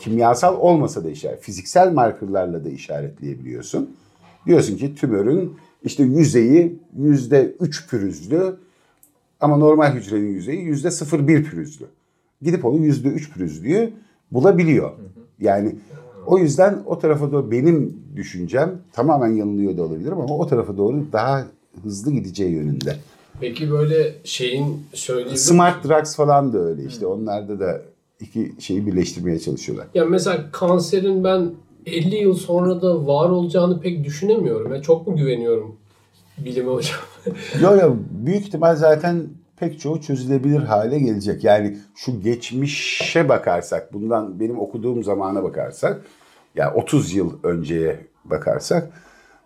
Kimyasal olmasa da işaret, fiziksel markerlarla da işaretleyebiliyorsun. Diyorsun ki tümörün işte yüzeyi yüzde üç pürüzlü ama normal hücrenin yüzeyi yüzde 0,1 pürüzlü. Gidip onu yüzde üç pürüzlüğü bulabiliyor. Yani o yüzden o tarafa doğru benim düşüncem tamamen yanılıyor da olabilirim ama o tarafa doğru daha hızlı gideceği yönünde. Peki böyle şeyin söyleyebilir Smart drugs falan da öyle işte. Onlarda da iki şeyi birleştirmeye çalışıyorlar. Ya mesela kanserin ben 50 yıl sonra da var olacağını pek düşünemiyorum. Ya çok mu güveniyorum bilime hocam? Yo yo büyük ihtimal zaten pek çoğu çözülebilir hale gelecek. Yani şu geçmişe bakarsak, bundan benim okuduğum zamana bakarsak, ya 30 yıl önceye bakarsak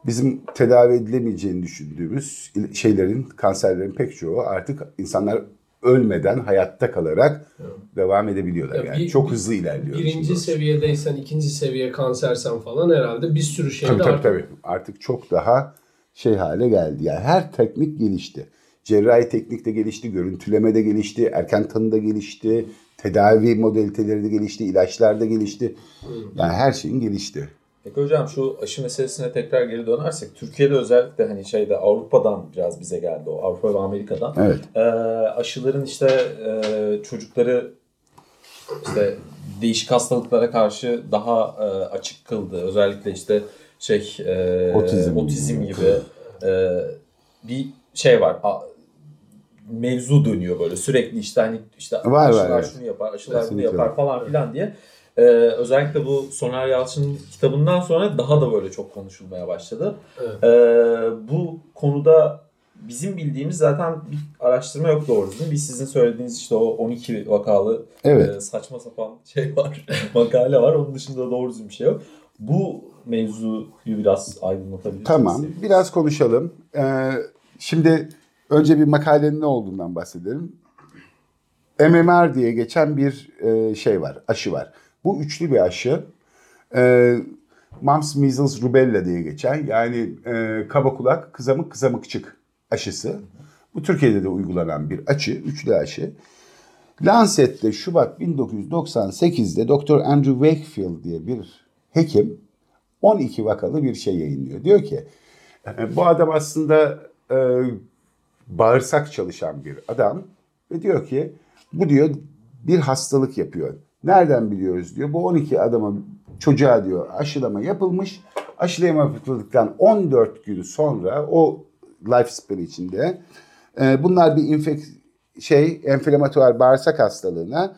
bizim tedavi edilemeyeceğini düşündüğümüz şeylerin, kanserlerin pek çoğu artık insanlar ölmeden hayatta kalarak devam edebiliyorlar. Ya Yani bir- çok hızlı ilerliyor. Birinci seviyedeysen, ikinci seviye kansersen falan herhalde bir sürü şeyde Tabii tabii artık tabii. Artık çok daha şey hale geldi. Yani her teknik gelişti. Cerrahi teknik de gelişti, görüntüleme de gelişti, erken tanı da gelişti, tedavi modaliteleri de gelişti, ilaçlar da gelişti. Yani her şeyin gelişti. Peki hocam şu aşı meselesine tekrar geri dönersek Türkiye'de özellikle hani şeyde Avrupa'dan biraz bize geldi o Avrupa ve Amerika'dan. Evet. Ee, aşıların işte e, çocukları işte değişik hastalıklara karşı daha e, açık kıldı. Özellikle işte şey e, Otizm. otizm gibi e, bir şey var. A- mevzu dönüyor böyle sürekli işte hani işte Var, aşılar var, şunu yapar, aşılar bunu Kesinlikle yapar var. falan filan diye. Ee, özellikle bu Soner Yalçın'ın kitabından sonra daha da böyle çok konuşulmaya başladı. Evet. Ee, bu konuda bizim bildiğimiz zaten bir araştırma yok doğru düzgün. Bir sizin söylediğiniz işte o 12 vakalı Evet. e, saçma sapan şey var, makale var. Onun dışında doğru düzgün bir şey yok. Bu mevzuyu biraz aydınlatabilir Tamam. misiniz? Biraz konuşalım. Ee, şimdi önce bir makalenin ne olduğundan bahsedelim. MMR diye geçen bir e, şey var, aşı var. Bu üçlü bir aşı. Ee, Mumps, Measles, Rubella diye geçen yani e, kaba kulak, kızamık, kızamıkçık aşısı. Bu Türkiye'de de uygulanan bir aşı, üçlü aşı. Lancet'te Şubat 1998'de Dr. Andrew Wakefield diye bir hekim 12 vakalı bir şey yayınlıyor. Diyor ki e, bu adam aslında e, bağırsak çalışan bir adam ve diyor ki bu diyor bir hastalık yapıyor. Nereden biliyoruz diyor. Bu 12 adama çocuğa diyor aşılama yapılmış. Aşılama yapıldıktan 14 gün sonra o lifespan içinde e, bunlar bir infek şey enflamatuar bağırsak hastalığına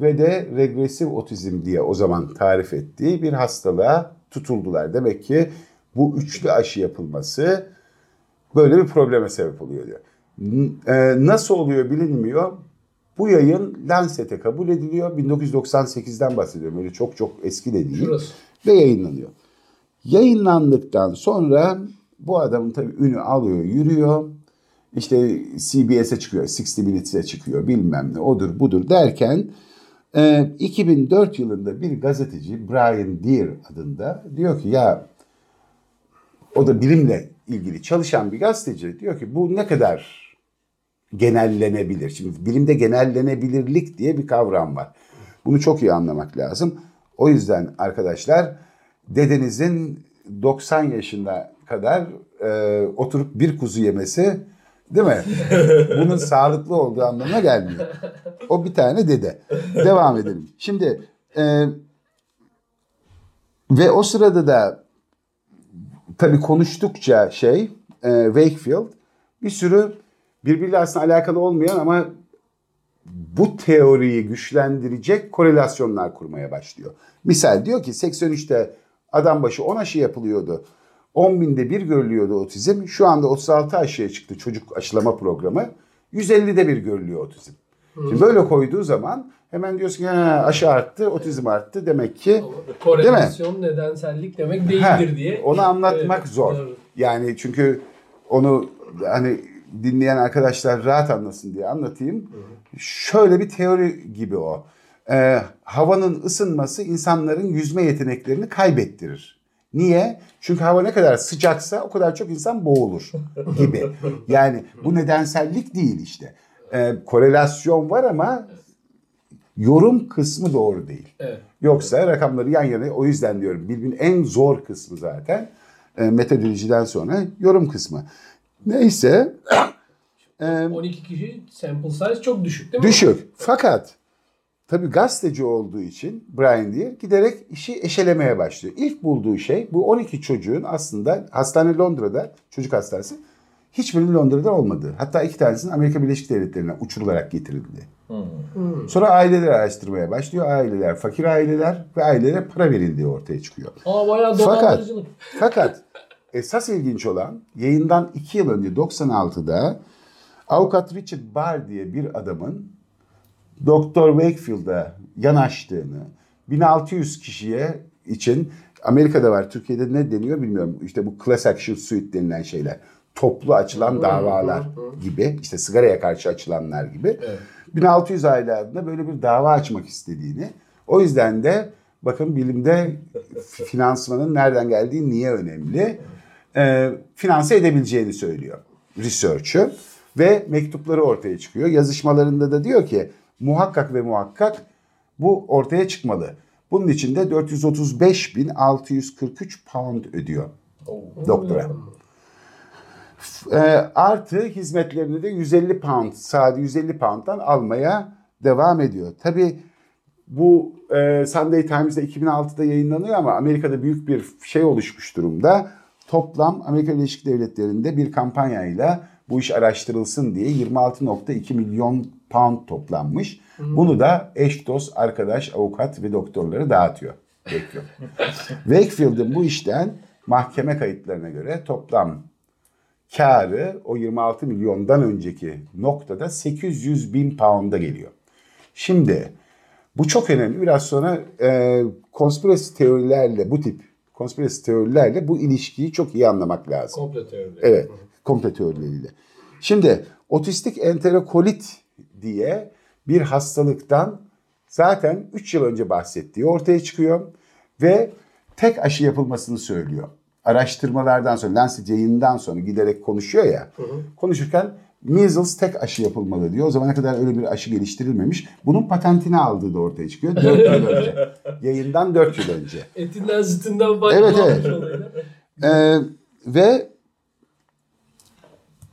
ve de regresif otizm diye o zaman tarif ettiği bir hastalığa tutuldular. Demek ki bu üçlü aşı yapılması böyle bir probleme sebep oluyor diyor. E, nasıl oluyor bilinmiyor. Bu yayın Lancet'e kabul ediliyor. 1998'den bahsediyorum. Öyle çok çok eski de değil. Şurası. Ve yayınlanıyor. Yayınlandıktan sonra bu adamın tabii ünü alıyor, yürüyor. İşte CBS'e çıkıyor, 60 Minutes'e çıkıyor bilmem ne odur budur derken e, 2004 yılında bir gazeteci Brian Deere adında diyor ki ya o da bilimle ilgili çalışan bir gazeteci diyor ki bu ne kadar genellenebilir. Şimdi bilimde genellenebilirlik diye bir kavram var. Bunu çok iyi anlamak lazım. O yüzden arkadaşlar dedenizin 90 yaşına kadar e, oturup bir kuzu yemesi değil mi? Bunun sağlıklı olduğu anlamına gelmiyor. O bir tane dede. Devam edelim. Şimdi e, ve o sırada da tabii konuştukça şey e, Wakefield bir sürü birbiriyle aslında alakalı olmayan ama bu teoriyi güçlendirecek korelasyonlar kurmaya başlıyor. Misal diyor ki 83'te adam başı 10 aşı yapılıyordu. 10 binde bir görülüyordu otizm. Şu anda 36 aşıya çıktı çocuk aşılama programı. 150'de bir görülüyor otizm. Şimdi böyle koyduğu zaman hemen diyorsun ki "Ha, aşı arttı, otizm arttı. Demek ki Korelasyon nedensellik demek değildir Ha, diye. Onu anlatmak Evet, zor. doğru. Yani çünkü onu hani dinleyen arkadaşlar rahat anlasın diye anlatayım. Şöyle bir teori gibi o. Ee, havanın ısınması insanların yüzme yeteneklerini kaybettirir. Niye? Çünkü hava ne kadar sıcaksa o kadar çok insan boğulur gibi. Yani bu nedensellik değil işte. Ee, korelasyon var ama yorum kısmı doğru değil. Evet. Yoksa rakamları yan yana o yüzden diyorum bilimin en zor kısmı zaten e, metodolojiden sonra yorum kısmı. Neyse 12 kişi sample size çok düşük değil mi? düşük fakat tabii gazeteci olduğu için Brian diye giderek işi eşelemeye başlıyor. İlk bulduğu şey bu 12 çocuğun aslında hastane Londra'da çocuk hastanesi hiçbirinin Londra'da olmadığı. Hatta iki tanesinin Amerika Birleşik Devletleri'ne uçurularak getirildi. Sonra aileleri araştırmaya başlıyor. Aileler fakir aileler ve ailelere para verildiği ortaya çıkıyor. Aa bayağı Fakat fakat esas ilginç olan yayından 2 yıl önce 96'da avukat Richard Barr diye bir adamın Doktor Wakefield'a yanaştığını 1600 kişiye için Amerika'da var Türkiye'de ne deniyor bilmiyorum. İşte bu class action suit denilen şeyler. Toplu açılan davalar gibi işte sigaraya karşı açılanlar gibi. 1600 aile adına böyle bir dava açmak istediğini. O yüzden de bakın bilimde finansmanın nereden geldiği niye önemli. Ee, finanse edebileceğini söylüyor research'ı ve mektupları ortaya çıkıyor. Yazışmalarında da diyor ki muhakkak ve muhakkak bu ortaya çıkmalı. Bunun için de 435.643 pound ödüyor doktora. E, artı hizmetlerini de 150 pound, sadece 150 pound'dan almaya devam ediyor. Tabii bu e, Sunday Times'da 2006'da yayınlanıyor ama Amerika'da büyük bir şey oluşmuş durumda. Toplam Amerika Birleşik Devletleri'nde bir kampanyayla bu iş araştırılsın diye 26.2 milyon pound toplanmış. Bunu da eş dost, arkadaş, avukat ve doktorları dağıtıyor. Wakefield. Wakefield'ın bu işten mahkeme kayıtlarına göre toplam karı o 26 milyondan önceki noktada 800 bin pound'a geliyor. Şimdi bu çok önemli. Biraz sonra e, konspirasi teorilerle bu tip konspirasi teorilerle bu ilişkiyi çok iyi anlamak lazım. Komple teori. Evet, komple teorileriyle. Şimdi otistik enterokolit diye bir hastalıktan zaten 3 yıl önce bahsettiği ortaya çıkıyor ve tek aşı yapılmasını söylüyor. Araştırmalardan sonra, Lancet yayından sonra giderek konuşuyor ya. Konuşurken measles tek aşı yapılmalı diyor. O zamana kadar öyle bir aşı geliştirilmemiş. Bunun patentini aldığı da ortaya çıkıyor. 4 yıl önce. Yayından 4 yıl önce. Etinden zıtından. Evet, evet. Ee, ve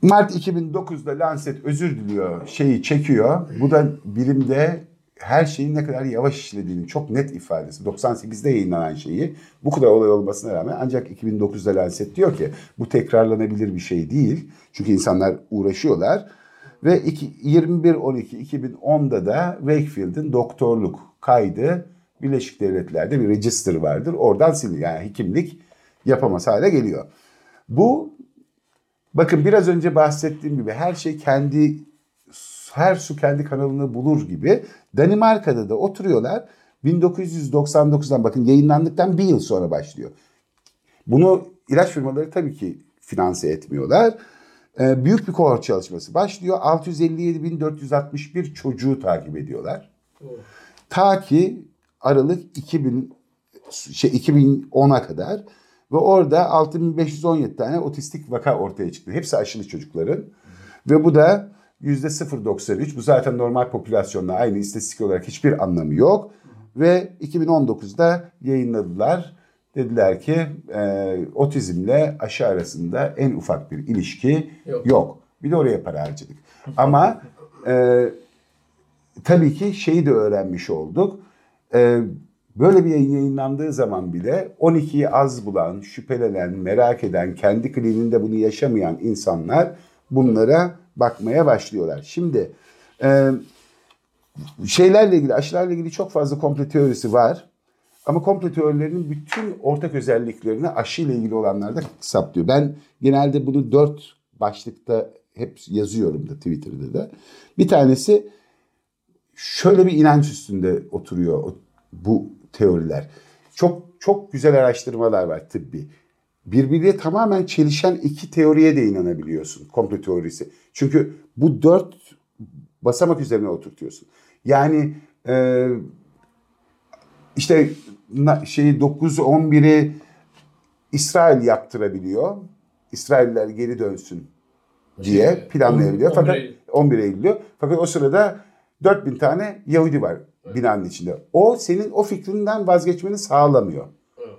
Mart 2009'da Lancet özür diliyor, şeyi çekiyor. Bu da bilimde her şeyin ne kadar yavaş işlediğini çok net ifadesi. 98'de yayınlanan şeyi bu kadar olay olmasına rağmen ancak 2009'da Lancet diyor ki bu tekrarlanabilir bir şey değil. Çünkü insanlar uğraşıyorlar. Ve 21-12-2010'da da Wakefield'in doktorluk kaydı Birleşik Devletler'de bir register vardır. Oradan siliniyor. Yani hekimlik yapamaz hale geliyor. Bu bakın biraz önce bahsettiğim gibi her şey kendi her su kendi kanalını bulur gibi Danimarka'da da oturuyorlar. 1999'dan bakın yayınlandıktan bir yıl sonra başlıyor. Bunu ilaç firmaları tabii ki finanse etmiyorlar. Ee, büyük bir kohort çalışması başlıyor. 657.461 çocuğu takip ediyorlar. Ta ki Aralık 2000 şey 2010'a kadar ve orada 6517 tane otistik vaka ortaya çıktı. Hepsi aşılı çocukların. Ve bu da %0.93. Bu zaten normal popülasyonla aynı istatistik olarak hiçbir anlamı yok. Ve 2019'da yayınladılar. Dediler ki e, otizmle aşı arasında en ufak bir ilişki yok. Yok. Bir de oraya para harcadık. Ama e, tabii ki şeyi de öğrenmiş olduk. E, böyle bir yayın yayınlandığı zaman bile 12'yi az bulan, şüphelenen, merak eden, kendi kliniğinde bunu yaşamayan insanlar bunlara bakmaya başlıyorlar. Şimdi e, şeylerle ilgili, aşılarla ilgili çok fazla komple teorisi var. Ama komple teorilerinin bütün ortak özelliklerini aşıyla ilgili olanlarda saptıyor. Ben genelde bunu dört başlıkta hep yazıyorum da Twitter'da da. Bir tanesi şöyle bir inanç üstünde oturuyor bu teoriler. Çok çok güzel araştırmalar var tıbbi. Birbiriyle tamamen çelişen iki teoriye de inanabiliyorsun komplo teorisi. Çünkü bu dört basamak üzerine oturtuyorsun. Yani e, işte şeyi 9-11'i İsrail yaptırabiliyor. İsrailler geri dönsün diye Şey, planlayabiliyor. 11 Fakat Eylül. 11 Eylül diyor. Fakat o sırada 4000 tane Yahudi var binanın içinde. O senin o fikrinden vazgeçmeni sağlamıyor.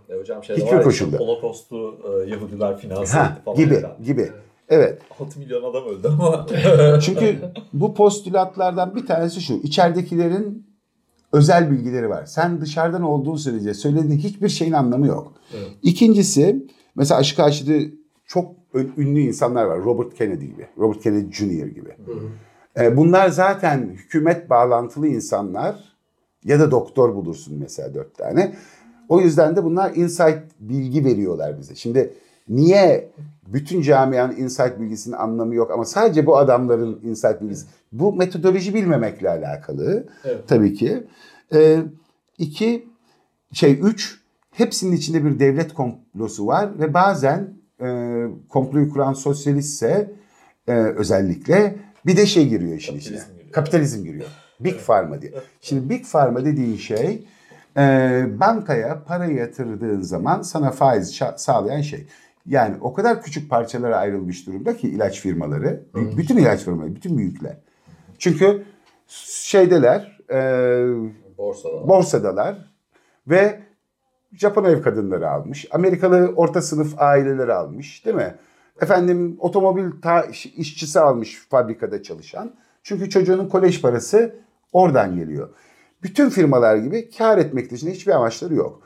E hocam şey Hiçbir var ya, koşulda. işte Holocaust'u e, Yahudiler finanse Ha, etti falan. gibi filan. gibi. Evet. 6 milyon adam öldü ama. Çünkü bu postülatlardan bir tanesi şu. İçeridekilerin özel bilgileri var. Sen dışarıdan olduğun sürece söylediğin hiçbir şeyin anlamı yok. İkincisi mesela aşı karşıtı çok ünlü insanlar var. Robert Kennedy gibi. Robert Kennedy Jr. gibi. E, bunlar zaten hükümet bağlantılı insanlar ya da doktor bulursun mesela dört tane. O yüzden de bunlar insight bilgi veriyorlar bize. Şimdi niye bütün camianın insight bilgisinin anlamı yok ama sadece bu adamların insight bilgisi. Bu metodoloji bilmemekle alakalı Evet. tabii ki. E, iki, şey üç, hepsinin içinde bir devlet komplosu var ve bazen e, komployu kuran sosyalistse e, özellikle bir de şey giriyor işin içine. Kapitalizm giriyor. Kapitalizm giriyor. Big Pharma diye. Şimdi Big Pharma dediğin şey e, bankaya parayı yatırdığın zaman sana faiz sağlayan şey. Yani o kadar küçük parçalara ayrılmış durumda ki ilaç firmaları, b- bütün ilaç firmaları, bütün büyükler. Çünkü şeydeler, e, Borsada. borsadalar Ve Japon ev kadınları almış. Amerikalı orta sınıf aileleri almış değil mi? Efendim otomobil ta- işçisi almış fabrikada çalışan. Çünkü çocuğunun kolej parası oradan geliyor. Bütün firmalar gibi kar etmek dışında hiçbir amaçları yok.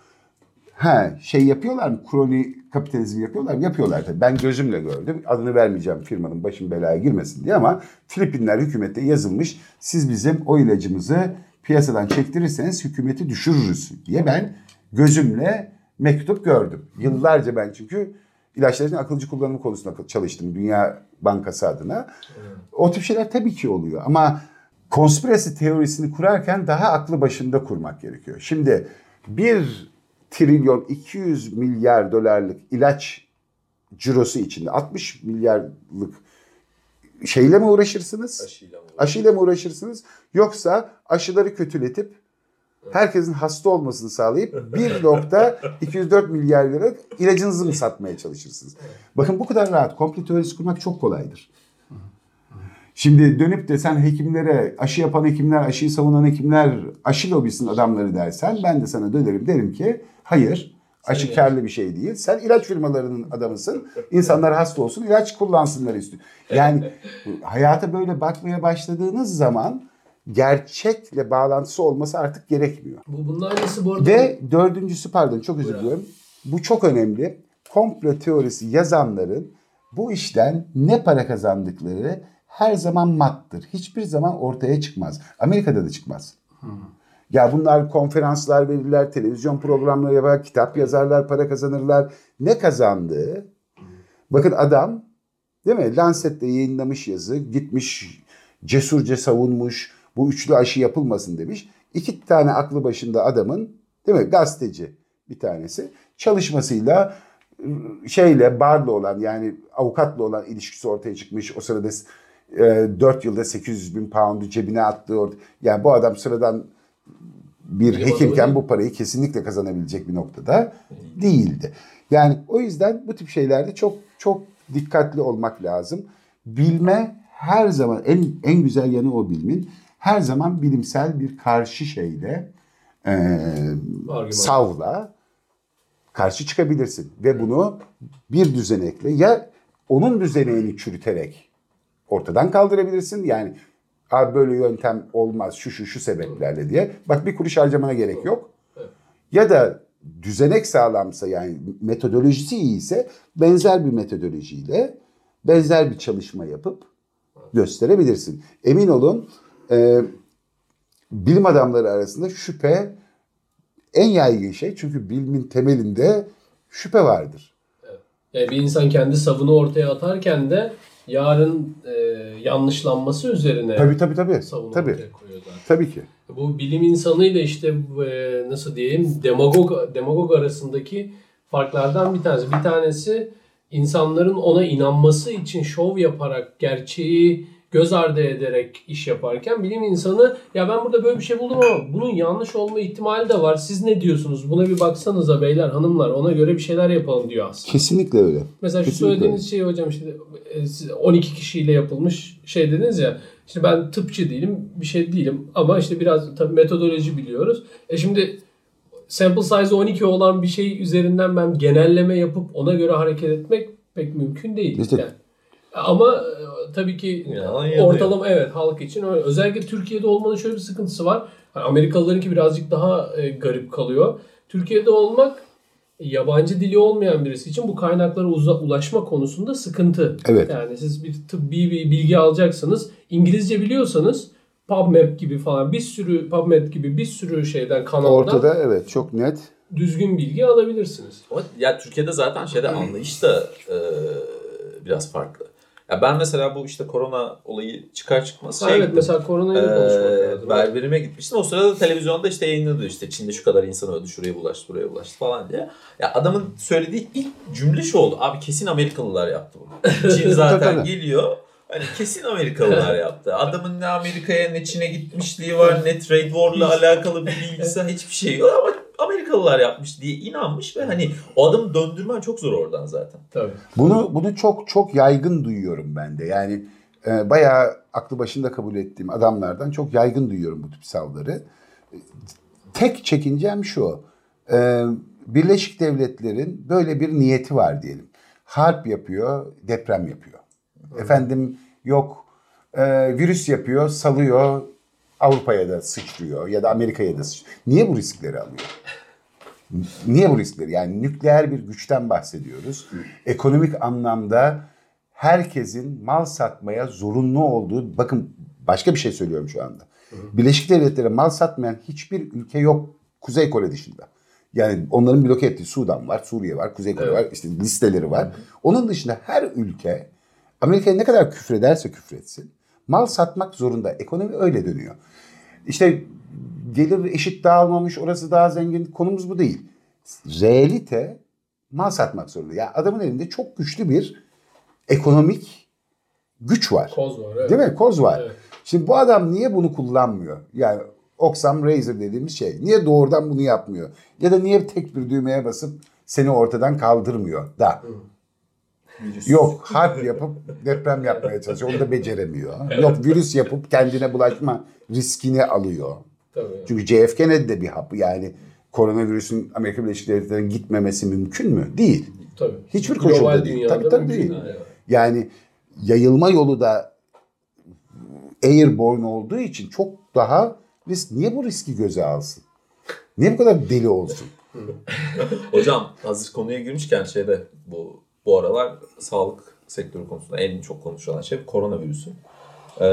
Ha şey yapıyorlar mı? Kroni kapitalizm yapıyorlar mı? Yapıyorlar tabii. Ben gözümle gördüm. Adını vermeyeceğim firmanın başım belaya girmesin diye ama Filipinler hükümette yazılmış. Siz bizim o ilacımızı piyasadan çektirirseniz hükümeti düşürürüz diye ben gözümle mektup gördüm. Yıllarca ben çünkü ilaçların akılcı kullanımı konusunda çalıştım Dünya Bankası adına. O tip şeyler tabii ki oluyor ama konspirasi teorisini kurarken daha aklı başında kurmak gerekiyor. Şimdi bir trilyon 200 milyar dolarlık ilaç cirosu içinde 60 milyarlık şeyle mi uğraşırsınız? Aşıyla mı? Aşıyla mı uğraşırsınız? Yoksa aşıları kötületip herkesin hasta olmasını sağlayıp 1.204 milyar lira ilacınızı mı satmaya çalışırsınız? Bakın bu kadar rahat komplo teorisi kurmak çok kolaydır. Şimdi dönüp de sen hekimlere aşı yapan hekimler, aşıyı savunan hekimler, aşı lobisinin adamları dersen ben de sana dönerim derim ki hayır aşı karlı bir şey değil. Sen ilaç firmalarının adamısın. İnsanlar hasta olsun ilaç kullansınlar istiyor. Yani hayata böyle bakmaya başladığınız zaman gerçekle bağlantısı olması artık gerekmiyor. Bu bunun aynısı bu arada. Ve dördüncüsü pardon çok özür diliyorum. Bu çok önemli. Komplo teorisi yazanların bu işten ne para kazandıkları her zaman mattır. Hiçbir zaman ortaya çıkmaz. Amerika'da da çıkmaz. Ya bunlar konferanslar verirler, televizyon programları yapar, kitap yazarlar, para kazanırlar. Ne kazandığı? Bakın adam değil mi? Lancet'te yayınlamış yazı, gitmiş cesurca savunmuş, bu üçlü aşı yapılmasın demiş. İki tane aklı başında adamın değil mi? Gazeteci bir tanesi çalışmasıyla şeyle barla olan yani avukatla olan ilişkisi ortaya çıkmış. O sırada 4 yılda 800 bin pound'u cebine attığı orada. Yani bu adam sıradan bir Bilim hekimken bu parayı kesinlikle kazanabilecek bir noktada değildi. Yani o yüzden bu tip şeylerde çok çok dikkatli olmak lazım. Bilme her zaman en en güzel yanı o bilmin. Her zaman bilimsel bir karşı şeyle e, savla karşı çıkabilirsin ve bunu bir düzenekle ya onun düzeneğini çürüterek ortadan kaldırabilirsin. Yani abi böyle yöntem olmaz şu şu şu sebeplerle diye. Bak bir kuruş harcamana gerek yok. Ya da düzenek sağlamsa yani metodolojisi iyiyse benzer bir metodolojiyle benzer bir çalışma yapıp gösterebilirsin. Emin olun e, bilim adamları arasında şüphe en yaygın şey çünkü bilimin temelinde şüphe vardır. Yani bir insan kendi savını ortaya atarken de yarın e, yanlışlanması üzerine Tabii tabii tabii. savunu Tabii. ortaya koyuyor zaten. Tabii ki. Bu bilim insanıyla işte e, nasıl diyeyim demagog demagog arasındaki farklardan bir tanesi. Bir tanesi insanların ona inanması için şov yaparak gerçeği göz ardı ederek iş yaparken bilim insanı ya ben burada böyle bir şey buldum ama bunun yanlış olma ihtimali de var. Siz ne diyorsunuz? Buna bir baksanıza beyler hanımlar ona göre bir şeyler yapalım diyor aslında. Kesinlikle öyle. Mesela şu Kesinlikle söylediğiniz şey hocam işte e, siz 12 kişiyle yapılmış şey dediniz ya. İşte ben tıpçı değilim, bir şey değilim ama işte biraz tabii metodoloji biliyoruz. E şimdi sample size 12 olan bir şey üzerinden ben genelleme yapıp ona göre hareket etmek pek mümkün değil. İşte- Yani. Ama e, tabii ki yanıyor. ortalama evet halk için öyle. Özellikle Türkiye'de olmanın şöyle bir sıkıntısı var. Hani Amerikalılarınki birazcık daha e, garip kalıyor. Türkiye'de olmak yabancı dili olmayan birisi için bu kaynaklara uza- ulaşma konusunda sıkıntı. Evet. Yani siz bir tıbbi bir bilgi alacaksınız. İngilizce biliyorsanız PubMed gibi falan bir sürü PubMed gibi bir sürü şeyden kanaldan Ortada evet çok net. düzgün bilgi alabilirsiniz. Ama ya Türkiye'de zaten şeyde anlayış da e, biraz farklı. Ya ben mesela bu işte korona olayı çıkar çıkmaz şey evet gittim. mesela da konuşmak Ee, lazım. berberime gitmiştim. O sırada televizyonda işte yayınladı işte Çin'de şu kadar insan öldü, şuraya bulaştı, buraya bulaştı falan diye. Ya adamın söylediği ilk cümle şu oldu. Abi kesin Amerikalılar yaptı bunu. Çin zaten geliyor. Hani kesin Amerikalılar yaptı. Adamın ne Amerika'ya ne Çin'e gitmişliği var, ne trade war'la alakalı bir bilgisi, hiçbir şey yok ama Amerikalılar yapmış diye inanmış ve hani o adamı döndürmen çok zor oradan zaten. Tabii. Bunu bunu çok çok yaygın duyuyorum ben de. Yani e, bayağı aklı başında kabul ettiğim adamlardan çok yaygın duyuyorum bu tip savları. E, Tek çekincem şu. Ee, Birleşik Devletler'in böyle bir niyeti var diyelim. Harp yapıyor, deprem yapıyor. Efendim yok e, virüs yapıyor, salıyor, Avrupa'ya da sıçrıyor ya da Amerika'ya da sıçrıyor. Niye bu riskleri alıyor? Niye bu riskleri? Yani nükleer bir güçten bahsediyoruz. Ekonomik anlamda herkesin mal satmaya zorunlu olduğu, bakın başka bir şey söylüyorum şu anda. Birleşik Devletlere mal satmayan hiçbir ülke yok Kuzey Kore dışında. Yani onların bloke ettiği Sudan var, Suriye var, Kuzey Kore var, işte listeleri var. Onun dışında her ülke Amerika'ya ne kadar küfrederse küfretsin mal satmak zorunda. Ekonomi öyle dönüyor. İşte gelir eşit dağılmamış, orası daha zengin. Konumuz bu değil. Realite mal satmak zorunda. Yani adamın elinde çok güçlü bir ekonomik güç var. Koz var. Evet. Değil mi? Koz var. Evet. Şimdi bu adam niye bunu kullanmıyor? Yani Oxfam Razor dediğimiz şey. Niye doğrudan bunu yapmıyor? Ya da niye tek bir düğmeye basıp seni ortadan kaldırmıyor da? Yok harp yapıp deprem yapmaya çalışıyor. Onu da beceremiyor. Yok virüs yapıp kendine bulaşma riskini alıyor. Tabii. Çünkü JF Kennedy de bir hap. Yani koronavirüsün Amerika Birleşik Devletleri'ne gitmemesi mümkün mü? Değil. Tabii. Hiçbir Global koşulda değil. Tabii tabii değil. değil. Yani yayılma yolu da airborne olduğu için çok daha risk. Niye bu riski göze alsın? Niye bu kadar deli olsun? Hocam hazır konuya girmişken şeyde bu bu aralar sağlık sektörü konusunda en çok konuşulan şey koronavirüsü. Ee,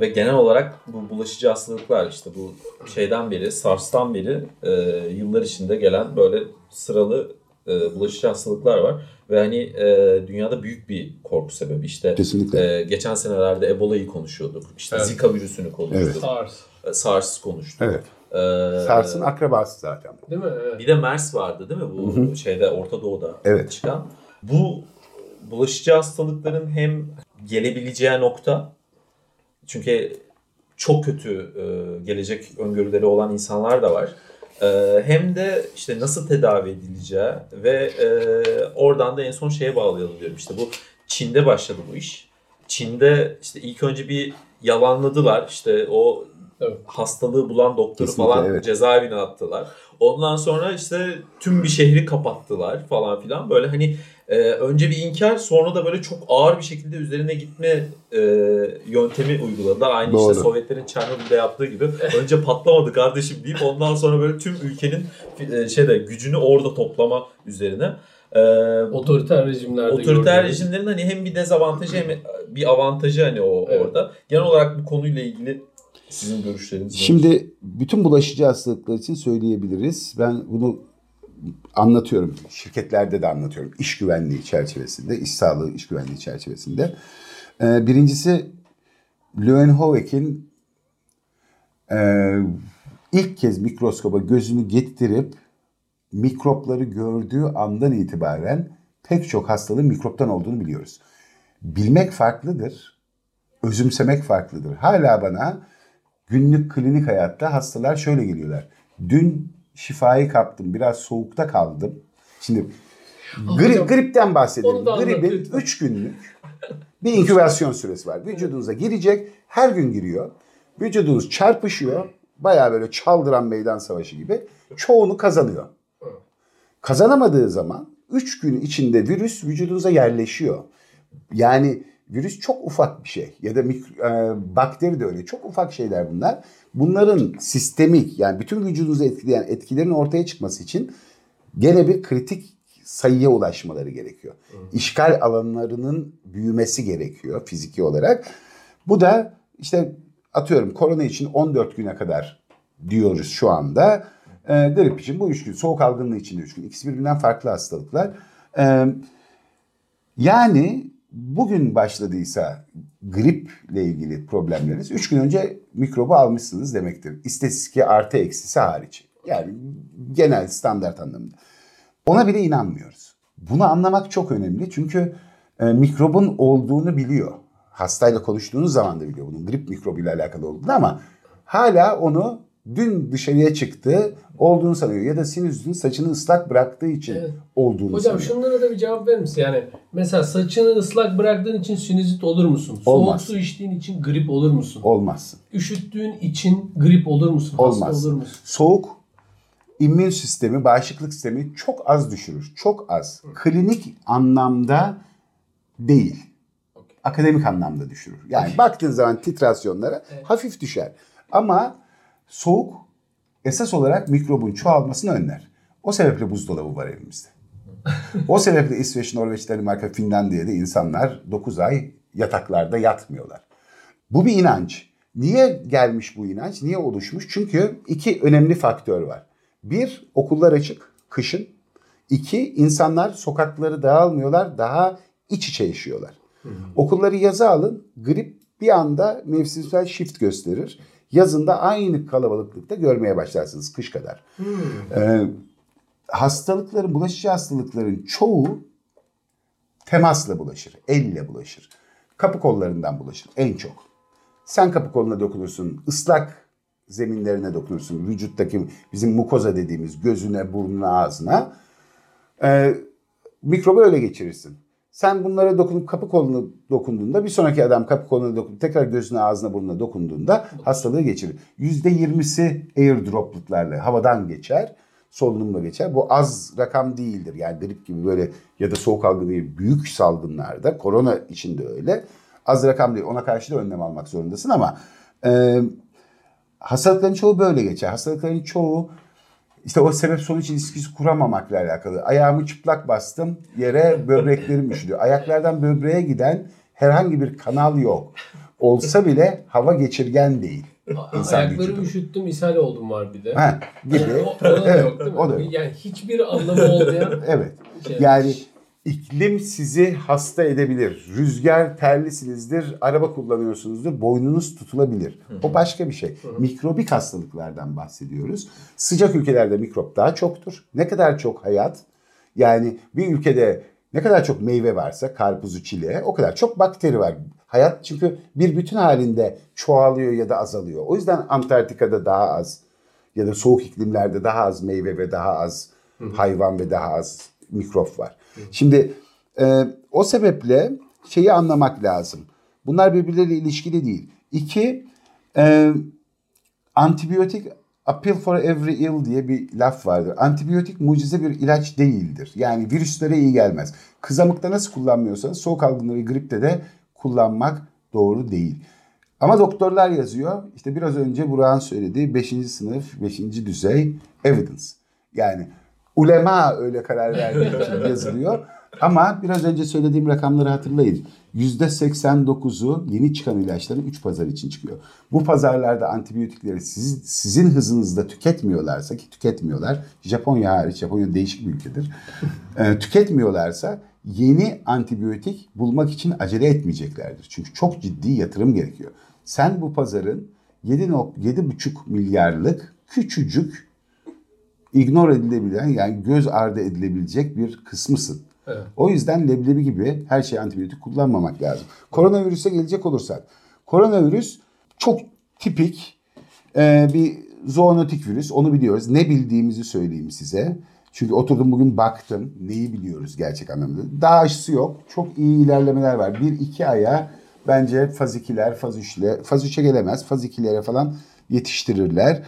ve genel olarak bu bulaşıcı hastalıklar işte bu şeyden beri SARS'tan beri e, yıllar içinde gelen böyle sıralı e, bulaşıcı hastalıklar var. Ve hani e, dünyada büyük bir korku sebebi işte Kesinlikle. e, geçen senelerde Ebola'yı konuşuyorduk. İşte Evet. Zika virüsünü konuştuk. SARS. E, SARS konuştuk. Evet. Ee, SARS'ın akrabası zaten. Değil mi? Evet. bir de MERS vardı değil mi bu şeyde Orta Doğu'da Evet. çıkan. Bu bulaşıcı hastalıkların hem gelebileceği nokta çünkü çok kötü e, gelecek öngörüleri olan insanlar da var. E, hem de işte nasıl tedavi edileceği ve e, oradan da en son şeye bağlayalım diyorum. İşte bu Çin'de başladı bu iş. Çin'de işte ilk önce bir yalanladılar. İşte o Evet. hastalığı bulan doktoru Kesinlikle, falan evet. cezaevine attılar. Ondan sonra işte tüm bir şehri kapattılar falan filan. Böyle hani e, önce bir inkar sonra da böyle çok ağır bir şekilde üzerine gitme e, yöntemi uyguladılar. Aynı Doğru. işte Sovyetlerin Çernobil'de yaptığı gibi. Önce patlamadı kardeşim deyip ondan sonra böyle tüm ülkenin e, şeyde gücünü orada toplama üzerine. E, Otoriter rejimlerde Otoriter gördüğümüz- rejimlerin hani hem bir dezavantajı hem bir avantajı hani o Evet. orada. Genel olarak bu konuyla ilgili sizin görüşleriniz nedir? Şimdi bütün bulaşıcı hastalıklar için söyleyebiliriz. Ben bunu anlatıyorum. Şirketlerde de anlatıyorum. İş güvenliği çerçevesinde, iş sağlığı iş güvenliği çerçevesinde. Ee, birincisi Leeuwenhoek'in e, ilk kez mikroskoba gözünü getirip mikropları gördüğü andan itibaren pek çok hastalığın mikroptan olduğunu biliyoruz. Bilmek farklıdır, özümsemek farklıdır. Hala bana günlük klinik hayatta hastalar şöyle geliyorlar. Dün şifayı kaptım, biraz soğukta kaldım. Şimdi gri- gripten bahsedelim. Gripin lütfen. 3 günlük bir inkübasyon süresi var. Vücudunuza girecek, her gün giriyor. Vücudunuz çarpışıyor. Bayağı böyle çaldıran meydan savaşı gibi. Çoğunu kazanıyor. Kazanamadığı zaman 3 gün içinde virüs vücudunuza yerleşiyor. Yani virüs çok ufak bir şey ya da mik- e, bakteri de öyle çok ufak şeyler bunlar. Bunların sistemik yani bütün vücudunuzu etkileyen etkilerin ortaya çıkması için gene bir kritik sayıya ulaşmaları gerekiyor. İşgal alanlarının büyümesi gerekiyor fiziki olarak. Bu da işte atıyorum korona için 14 güne kadar diyoruz şu anda. E, grip için bu 3 gün, soğuk algınlığı için de 3 gün. İkisi birbirinden farklı hastalıklar. E, yani bugün başladıysa griple ilgili problemleriniz 3 gün önce mikrobu almışsınız demektir. İstatistik artı eksisi hariç. Yani genel standart anlamında. Ona bile inanmıyoruz. Bunu anlamak çok önemli çünkü e, mikrobun olduğunu biliyor. Hastayla konuştuğunuz zaman da biliyor bunun grip mikrobuyla alakalı olduğunu ama hala onu dün dışarıya çıktı olduğunu sanıyor ya da sinüzün saçını ıslak bıraktığı için Evet. olduğunu Hocam sanıyor. şunlara da bir cevap verir misin? Yani mesela saçını ıslak bıraktığın için sinüzit olur musun? Olmaz. Soğuk su içtiğin için grip olur musun? Olmazsın. Üşüttüğün için grip olur musun? Olmaz. Hasta olur musun? Soğuk immün sistemi, bağışıklık sistemi çok az düşürür. Çok az. Klinik anlamda değil. Akademik anlamda düşürür. Yani baktığın zaman titrasyonlara hafif düşer. Ama soğuk esas olarak mikrobun çoğalmasını önler. O sebeple buzdolabı var evimizde. o sebeple İsveç, Norveç, Danimarka, Finlandiya'da insanlar 9 ay yataklarda yatmıyorlar. Bu bir inanç. Niye gelmiş bu inanç? Niye oluşmuş? Çünkü iki önemli faktör var. Bir, okullar açık, kışın. İki, insanlar sokakları dağılmıyorlar, daha iç içe yaşıyorlar. Okulları yaza alın, grip bir anda mevsimsel shift gösterir. Yazında aynı kalabalıklıkta görmeye başlarsınız kış kadar. Ee, hastalıkların, bulaşıcı hastalıkların çoğu temasla bulaşır, elle bulaşır. Kapı kollarından bulaşır en çok. Sen kapı koluna dokunursun, ıslak zeminlerine dokunursun. Vücuttaki bizim mukoza dediğimiz gözüne, burnuna, ağzına. Ee, mikrobu öyle geçirirsin. Sen bunlara dokunup kapı koluna dokunduğunda bir sonraki adam kapı koluna dokunup tekrar gözüne, ağzına, burnuna dokunduğunda hastalığı geçirir. %20'si air dropletlerle havadan geçer, solunumla geçer. Bu az rakam değildir. Yani grip gibi böyle ya da soğuk algını gibi büyük salgınlarda korona için de öyle. Az rakam değil. Ona karşı da önlem almak zorundasın ama e, hastalıkların çoğu böyle geçer. Hastalıkların çoğu işte o sebep sonuç ilişkisi kuramamakla alakalı. Ayağımı çıplak bastım yere böbreklerim üşüdü. Ayaklardan böbreğe giden herhangi bir kanal yok. Olsa bile hava geçirgen değil. İnsan Ayakları vücudu. üşüttüm, ishal oldum var bir de. Ha, gibi. O, o da Evet, yok değil mi? o da yok. Yani hiçbir anlamı olmayan Evet. şey. Yani iklim sizi hasta edebilir. Rüzgar terlisinizdir, araba kullanıyorsunuzdur, boynunuz tutulabilir. O başka bir şey. Mikrobik hastalıklardan bahsediyoruz. Sıcak ülkelerde mikrop daha çoktur. Ne kadar çok hayat, yani bir ülkede ne kadar çok meyve varsa, karpuzu, çileği, o kadar çok bakteri var. Hayat çünkü bir bütün halinde çoğalıyor ya da azalıyor. O yüzden Antarktika'da daha az ya da soğuk iklimlerde daha az meyve ve daha az hayvan ve daha az mikrop var. Şimdi e, o sebeple şeyi anlamak lazım. Bunlar birbirleriyle ilişkili değil. İki, e, antibiyotik a pill for every ill diye bir laf vardır. Antibiyotik mucize bir ilaç değildir. Yani virüslere iyi gelmez. Kızamıkta nasıl kullanmıyorsanız soğuk algınlığı ve gripte de kullanmak doğru değil. Ama doktorlar yazıyor. İşte biraz önce Burak'ın söylediği 5. sınıf, 5. düzey evidence. Yani ulema öyle karar verdiği için yazılıyor. Ama biraz önce söylediğim rakamları hatırlayın. %89'u yeni çıkan ilaçların 3 pazar için çıkıyor. Bu pazarlarda antibiyotikleri siz, sizin hızınızda tüketmiyorlarsa ki tüketmiyorlar. Japonya hariç, Japonya değişik bir ülkedir. Ee, tüketmiyorlarsa yeni antibiyotik bulmak için acele etmeyeceklerdir. Çünkü çok ciddi yatırım gerekiyor. Sen bu pazarın 7.7,5 milyarlık küçücük ignore edilebilen yani göz ardı edilebilecek bir kısmısın. Evet. O yüzden leblebi gibi her şeye antibiyotik kullanmamak lazım. Koronavirüse gelecek olursak. Koronavirüs çok tipik e, bir zoonotik virüs. Onu biliyoruz. Ne bildiğimizi söyleyeyim size. Çünkü oturdum bugün baktım. Neyi biliyoruz gerçek anlamda. Daha aşısı yok. Çok iyi ilerlemeler var. Bir iki aya bence faz 2'ler, faz 3'le, faz 3'e gelemez. Faz 2'lere falan yetiştirirler.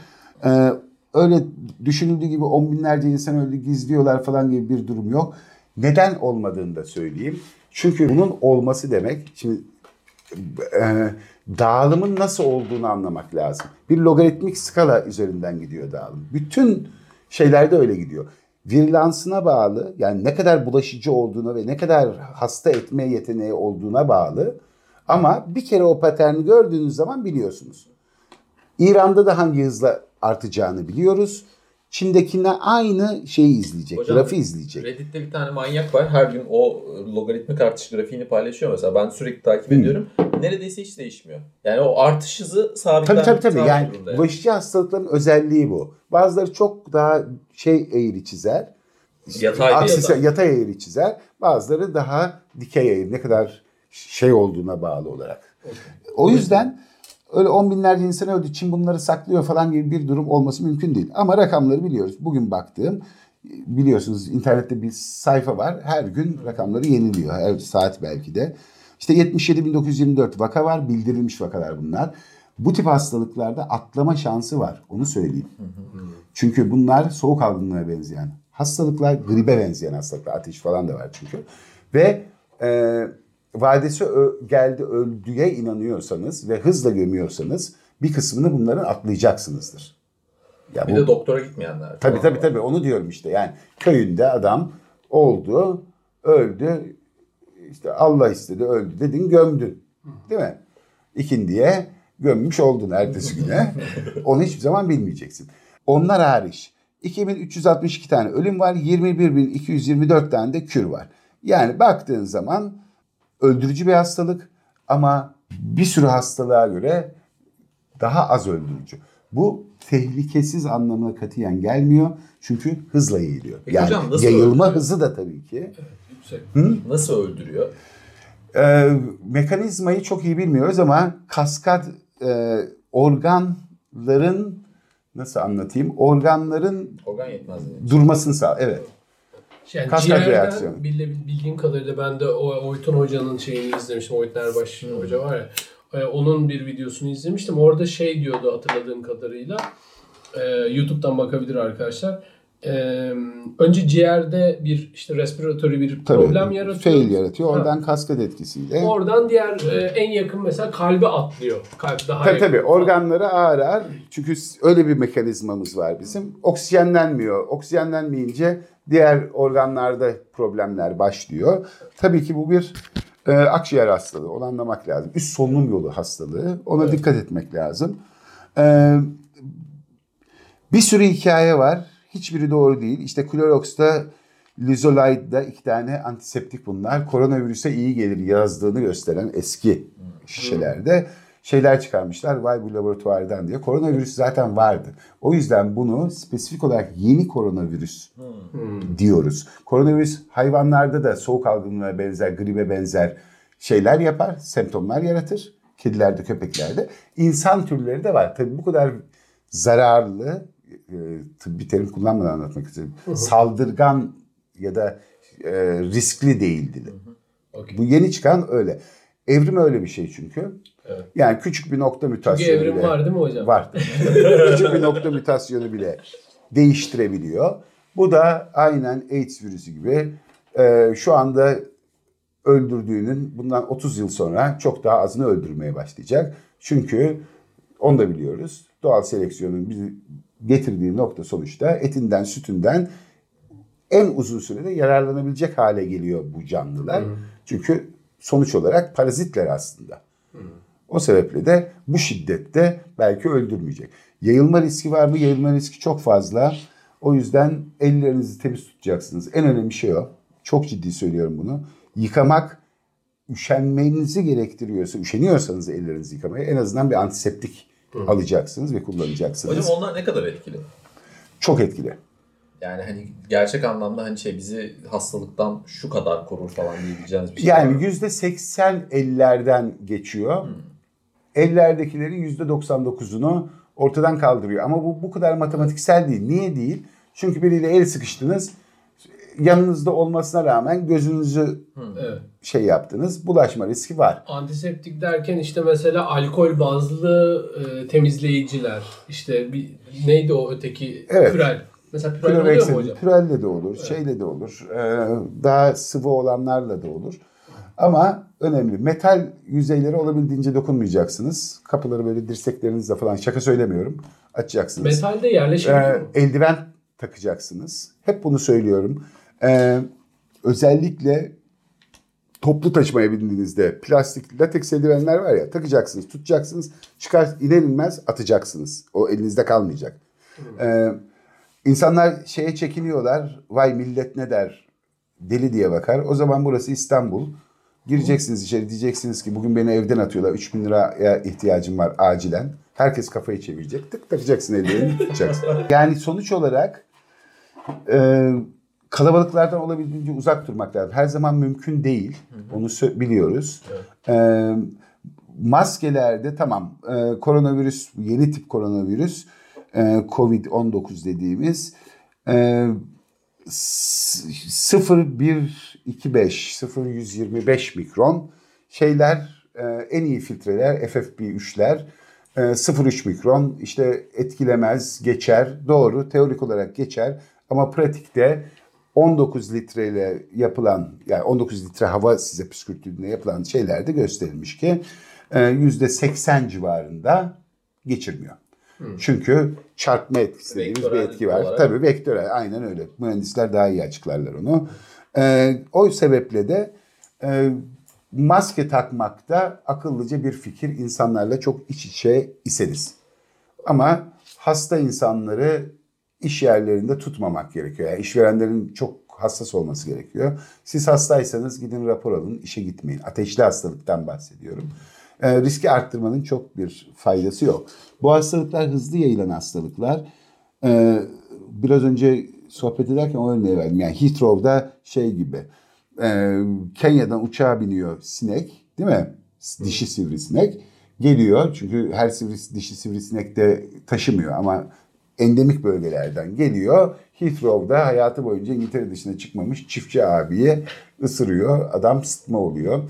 Ee, öyle düşünüldüğü gibi on binlerce insan öldü gizliyorlar falan gibi bir durum yok. Neden olmadığını da söyleyeyim. Çünkü bunun olması demek, şimdi e, dağılımın nasıl olduğunu anlamak lazım. Bir logaritmik skala üzerinden gidiyor dağılım. Bütün şeylerde öyle gidiyor. Virülansına bağlı yani ne kadar bulaşıcı olduğuna ve ne kadar hasta etme yeteneği olduğuna bağlı. Ama bir kere o paterni gördüğünüz zaman biliyorsunuz. İran'da da hangi hızla artacağını biliyoruz. Çin'dekine aynı şeyi izleyecek, Hocam, grafiği izleyecek. Reddit'te bir tane manyak var. Her gün o logaritmik artış grafiğini paylaşıyor mesela. Ben sürekli takip ediyorum. Neredeyse hiç değişmiyor. Yani o artış hızı sabit. Tabii tabii tabii. Yani bulaşıcı hastalıkların özelliği bu. Bazıları çok daha şey eğri çizer. Yatay bir Aksisi, yatay. yatay eğri çizer. Bazıları daha dikey eğri. Ne kadar şey olduğuna bağlı olarak. O yüzden öyle on binlerce insan öldü. Çin bunları saklıyor falan gibi bir durum olması mümkün değil. Ama rakamları biliyoruz. Bugün baktığım biliyorsunuz internette bir sayfa var. Her gün rakamları yeniliyor. Her saat belki de. İşte 77.924 vaka var. Bildirilmiş vakalar bunlar. Bu tip hastalıklarda atlama şansı var. Onu söyleyeyim. Çünkü bunlar soğuk algınlığına benzeyen hastalıklar, gribe benzeyen hastalıklar. Ateş falan da var çünkü. Ve e, vadesi geldi öldüğe inanıyorsanız ve hızla gömüyorsanız bir kısmını bunların atlayacaksınızdır. Ya Bir bu- de doktora gitmeyenler. Tabii tabii var. tabii onu diyorum işte. Yani köyünde adam oldu, öldü. işte Allah istedi, öldü dedin, gömdün. Değil mi? İkindiye gömmüş oldun ertesi güne. Onu hiçbir zaman bilmeyeceksin. Onlar hariç 2362 tane ölüm var, 21224 tane de kür var. Yani baktığın zaman öldürücü bir hastalık ama bir sürü hastalığa göre daha az öldürücü. Bu tehlikesiz anlamına katiyen gelmiyor. Çünkü hızla yayılıyor. Peki Yani hocam nasıl yayılma öldürüyor? hızı da tabii ki. Yüksek. Nasıl öldürüyor? Ee, mekanizmayı çok iyi bilmiyoruz ama kaskat e, organların nasıl anlatayım? Organların Organ yetmezliği. durmasını sağ. Evet. Yani Kaskat ciğerden reaksiyonu. bile- bildiğim kadarıyla ben de o Oytun Hoca'nın şeyini izlemiştim. Oytun Erbaş Hoca var ya. e, Onun bir videosunu izlemiştim. Orada şey diyordu hatırladığım kadarıyla. e, YouTube'dan bakabilir arkadaşlar. E, önce ciğerde bir işte respiratörü bir Tabii. problem yaratıyor. Fail yaratıyor. Ha. Oradan kaskat etkisiyle. Oradan diğer e, en yakın mesela kalbe atlıyor. Kalp daha Tabii tabii organları ağır ağır çünkü öyle bir mekanizmamız var bizim. Oksijenlenmiyor. Oksijenlenmeyince diğer organlarda problemler başlıyor. Tabii ki bu bir e, akciğer hastalığı. Onu anlamak lazım. Üst solunum yolu hastalığı. Ona dikkat etmek lazım. E, bir sürü hikaye var. Hiçbiri doğru değil. İşte Clorox'ta Lizolide'da iki tane antiseptik bunlar. Koronavirüse iyi gelir yazdığını gösteren eski şişelerde şeyler çıkarmışlar. Vay bu laboratuvardan diye. Koronavirüs zaten vardı. O yüzden bunu spesifik olarak yeni koronavirüs diyoruz. Koronavirüs hayvanlarda da soğuk algınlığına benzer, gribe benzer şeyler yapar, semptomlar yaratır. Kedilerde, köpeklerde. İnsan türleri de var. Tabii bu kadar zararlı, e, tıbbi terim kullanmadan anlatmak istedim. Saldırgan ya da e, riskli değildi. Okey. Bu yeni çıkan öyle. Evrim öyle bir şey çünkü. Evet. Yani küçük bir nokta mutasyonu evrim bile- var değil mi hocam? Var. küçük bir nokta mutasyonu bile değiştirebiliyor. Bu da aynen AIDS virüsü gibi e, şu anda öldürdüğünün bundan 30 yıl sonra çok daha azını öldürmeye başlayacak. Çünkü onu da biliyoruz. Doğal seleksiyonun bizi getirdiği nokta sonuçta etinden, sütünden en uzun sürede yararlanabilecek hale geliyor bu canlılar. Çünkü sonuç olarak parazitler aslında. O sebeple de bu şiddette belki öldürmeyecek. Yayılma riski var mı? Yayılma riski çok fazla. O yüzden ellerinizi temiz tutacaksınız. En önemli şey o. Çok ciddi söylüyorum bunu. Yıkamak üşenmenizi gerektiriyorsa, üşeniyorsanız ellerinizi yıkamaya en azından bir antiseptik alacaksınız ve kullanacaksınız. Hocam onlar ne kadar etkili? Çok etkili. Yani hani gerçek anlamda hani şey bizi hastalıktan şu kadar korur falan diyebileceğiniz bir şey Yani yüzde seksen ellerden geçiyor. Ellerdekilerin yüzde 99'unu ortadan kaldırıyor. Ama bu bu kadar matematiksel değil. Niye değil? Çünkü biriyle el sıkıştınız. Yanınızda olmasına rağmen gözünüzü Evet. şey yaptınız. Bulaşma riski var. Antiseptik derken işte mesela alkol bazlı e, temizleyiciler. İşte bir neydi o öteki Evet. pürel. Mesela pürel oluyor mu hocam? pürelle de olur, şeyle de olur. Ee, daha sıvı olanlarla da olur. Ama önemli. Metal yüzeyleri olabildiğince dokunmayacaksınız. Kapıları böyle dirseklerinizle falan şaka söylemiyorum. Açacaksınız. Metalde yerleşebiliyor Ee, eldiven takacaksınız. Hep bunu söylüyorum. Ee, özellikle toplu taşımaya bindiğinizde plastik lateks eldivenler var ya takacaksınız, tutacaksınız. Çıkar iner inmez atacaksınız. O elinizde kalmayacak. Ee, insanlar şeye çekiniyorlar. Vay millet ne der? Deli diye bakar. O zaman burası İstanbul. Gireceksiniz içeri diyeceksiniz ki bugün beni evden atıyorlar. 3000 liraya ihtiyacım var acilen. Herkes kafayı çevirecek. Tık takacaksın eldivenini tutacaksın. Yani sonuç olarak e, kalabalıklardan olabildiğince uzak durmak lazım. Her zaman mümkün değil. Onu sö- biliyoruz. E, maskelerde tamam e, koronavirüs yeni tip koronavirüs e, Covid-19 dediğimiz e, s- 0,125 0,125 mikron şeyler e, en iyi filtreler FFP3'ler e, 0,3 mikron işte etkilemez, geçer. Doğru, teorik olarak geçer. Ama pratikte 19 litreyle yapılan yani 19 litre hava size püskürtüldüğünde yapılan şeylerde gösterilmiş ki e, %80 civarında geçirmiyor. Çünkü çarpma etkisi dediğimiz bir etki var. olarak. Tabii vektörel aynen öyle. Mühendisler daha iyi açıklarlar onu. E, o sebeple de e, maske takmak da akıllıca bir fikir. İnsanlarla çok iç içe iseniz. Ama hasta insanları iş yerlerinde tutmamak gerekiyor. Yani işverenlerin çok hassas olması gerekiyor. Siz hastaysanız gidin rapor alın, işe gitmeyin. Ateşli hastalıktan bahsediyorum. Ee, riski arttırmanın çok bir faydası yok. Bu hastalıklar hızlı yayılan hastalıklar. Ee, biraz önce sohbet ederken o örneği verdim. Yani Heathrow'da şey gibi. e, Kenya'dan uçağa biniyor sinek değil mi? Dişi sivrisinek. Geliyor çünkü her sivri, dişi sivrisinek de taşımıyor ama endemik bölgelerden geliyor. Heathrow'da hayatı boyunca İngiltere dışına çıkmamış çiftçi abiye ısırıyor. Adam sıtma oluyor.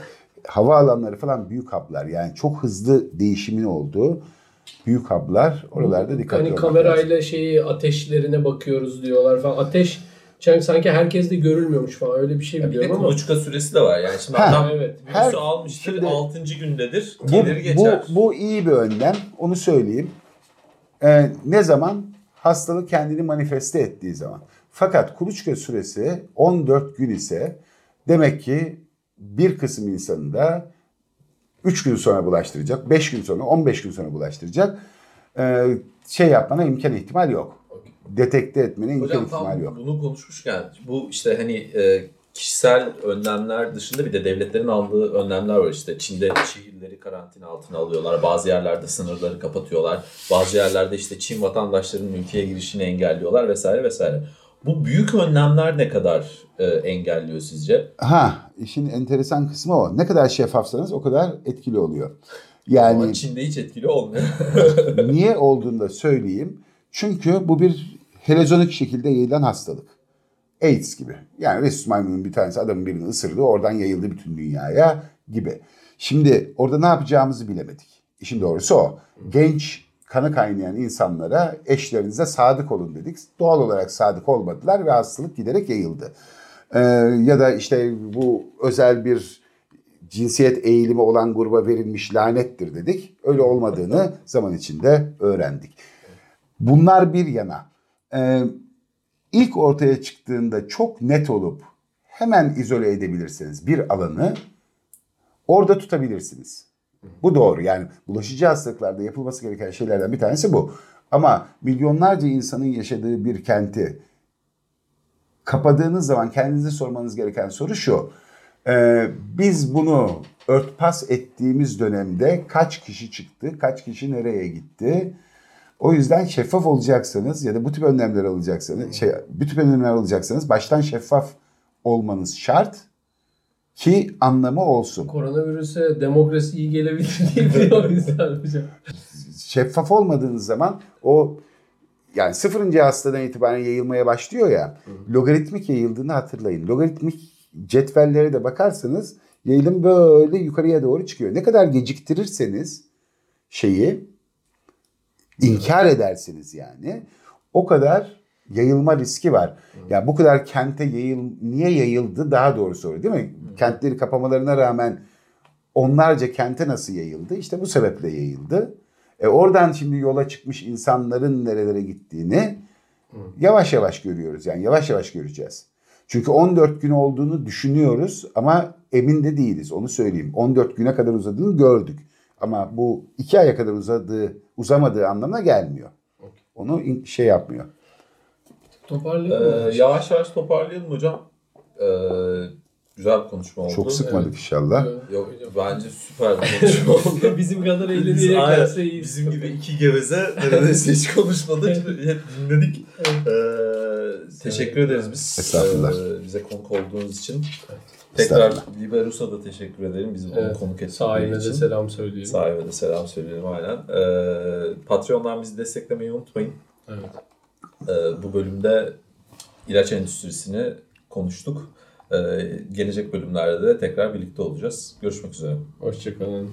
Hava alanları falan büyük haplar yani çok hızlı değişimin olduğu büyük haplar oralarda dikkatli Hani olmak lazım. kamerayla şeyi ateşlerine bakıyoruz diyorlar falan. Ateş çünkü sanki herkes de görülmüyormuş falan öyle bir şey Bir de biliyorum ama. kuluçka süresi de var. Yani şimdi Ha, adam evet. virüsü Her- almıştır şimdi- 6. gündedir. Bu, Gelir geçer. bu, bu iyi bir önlem. Onu söyleyeyim. Ee, ne zaman? Hastalık kendini manifeste ettiği zaman. Fakat kuluçka süresi 14 gün ise demek ki bir kısım insanı da 3 gün sonra bulaştıracak, 5 gün sonra, 15 gün sonra bulaştıracak. Ee, şey yapmana imkan ihtimal yok. Detekte etmene imkan Hocam ihtimal tam yok. bunu konuşmuşken bu işte hani e, kişisel önlemler dışında bir de devletlerin aldığı önlemler var. İşte Çin'de şehirleri karantina altına alıyorlar. Bazı yerlerde sınırları kapatıyorlar. Bazı yerlerde işte Çin vatandaşlarının ülkeye girişini engelliyorlar vesaire vesaire. Bu büyük önlemler ne kadar e, engelliyor sizce? Ha, işin enteresan kısmı o. Ne kadar şeffafsanız o kadar etkili oluyor. Yani Ama Çin'de hiç etkili olmuyor. Niye olduğunu da söyleyeyim. Çünkü bu bir helezonik şekilde yayılan hastalık. AIDS gibi. Yani Rhesus maymunun bir tanesi adamın birini ısırdı. Oradan yayıldı bütün dünyaya gibi. Şimdi orada ne yapacağımızı bilemedik. İşin doğrusu o. Genç kanı kaynayan insanlara eşlerinize sadık olun dedik. Doğal olarak sadık olmadılar ve hastalık giderek yayıldı. Ee, ya da işte bu özel bir cinsiyet eğilimi olan gruba verilmiş lanettir dedik. Öyle olmadığını zaman içinde öğrendik. Bunlar bir yana. Ee, ilk ortaya çıktığında çok net olup hemen izole edebilirseniz bir alanı orada tutabilirsiniz. Bu doğru. Yani bulaşıcı hastalıklarda yapılması gereken şeylerden bir tanesi bu. Ama milyonlarca insanın yaşadığı bir kenti kapadığınız zaman kendinize sormanız gereken soru şu. Ee, biz bunu örtbas ettiğimiz dönemde kaç kişi çıktı, kaç kişi nereye gitti? O yüzden şeffaf olacaksanız ya da bu tip önlemler alacaksanız, şey, bu tip önlemler alacaksanız baştan şeffaf olmanız şart ki anlamı olsun. Koronavirüse demokrasi iyi gelebilir diye biliyor insan hocam. şeffaf olmadığınız zaman o yani sıfırıncı hastadan itibaren yayılmaya başlıyor ya. Logaritmik yayıldığını hatırlayın. Logaritmik cetvellere de bakarsanız yayılım böyle yukarıya doğru çıkıyor. Ne kadar geciktirirseniz şeyi inkar ederseniz yani o kadar yayılma riski var. Ya bu kadar kente yayıl niye yayıldı daha doğru soru değil mi? Kentleri kapamalarına rağmen onlarca kente nasıl yayıldı? İşte bu sebeple yayıldı. E oradan şimdi yola çıkmış insanların nerelere gittiğini yavaş yavaş görüyoruz. Yani yavaş yavaş göreceğiz. Çünkü 14 gün olduğunu düşünüyoruz ama emin de değiliz. Onu söyleyeyim. 14 güne kadar uzadığını gördük. Ama bu iki aya kadar uzadığı, uzamadığı anlamına gelmiyor. Onu in- şey yapmıyor. Toparlayalım mı? Ee, yavaş yavaş toparlayalım hocam. Ee, güzel bir konuşma oldu. Çok sıkmadık Evet. inşallah. Yok bence süper bir konuşma oldu. Bizim kadar aynen, gelse iyi. bizim gibi iki geveze neredeyse hiç konuşmadık. Hep dinledik. Ee, teşekkür ederiz biz. Estağfurullah. Ee, bize konuk olduğunuz için. Tekrar. Liberus'a da teşekkür ederim. Bizi Evet, konuk Sahibine için. de selam söyleyelim. Sahibe de selam söyleyelim aynen. Ee, Patreon'dan bizi desteklemeyi unutmayın. Evet. Ee, bu bölümde ilaç endüstrisini konuştuk. Ee, gelecek bölümlerde de tekrar birlikte olacağız. Görüşmek üzere. Hoşçakalın.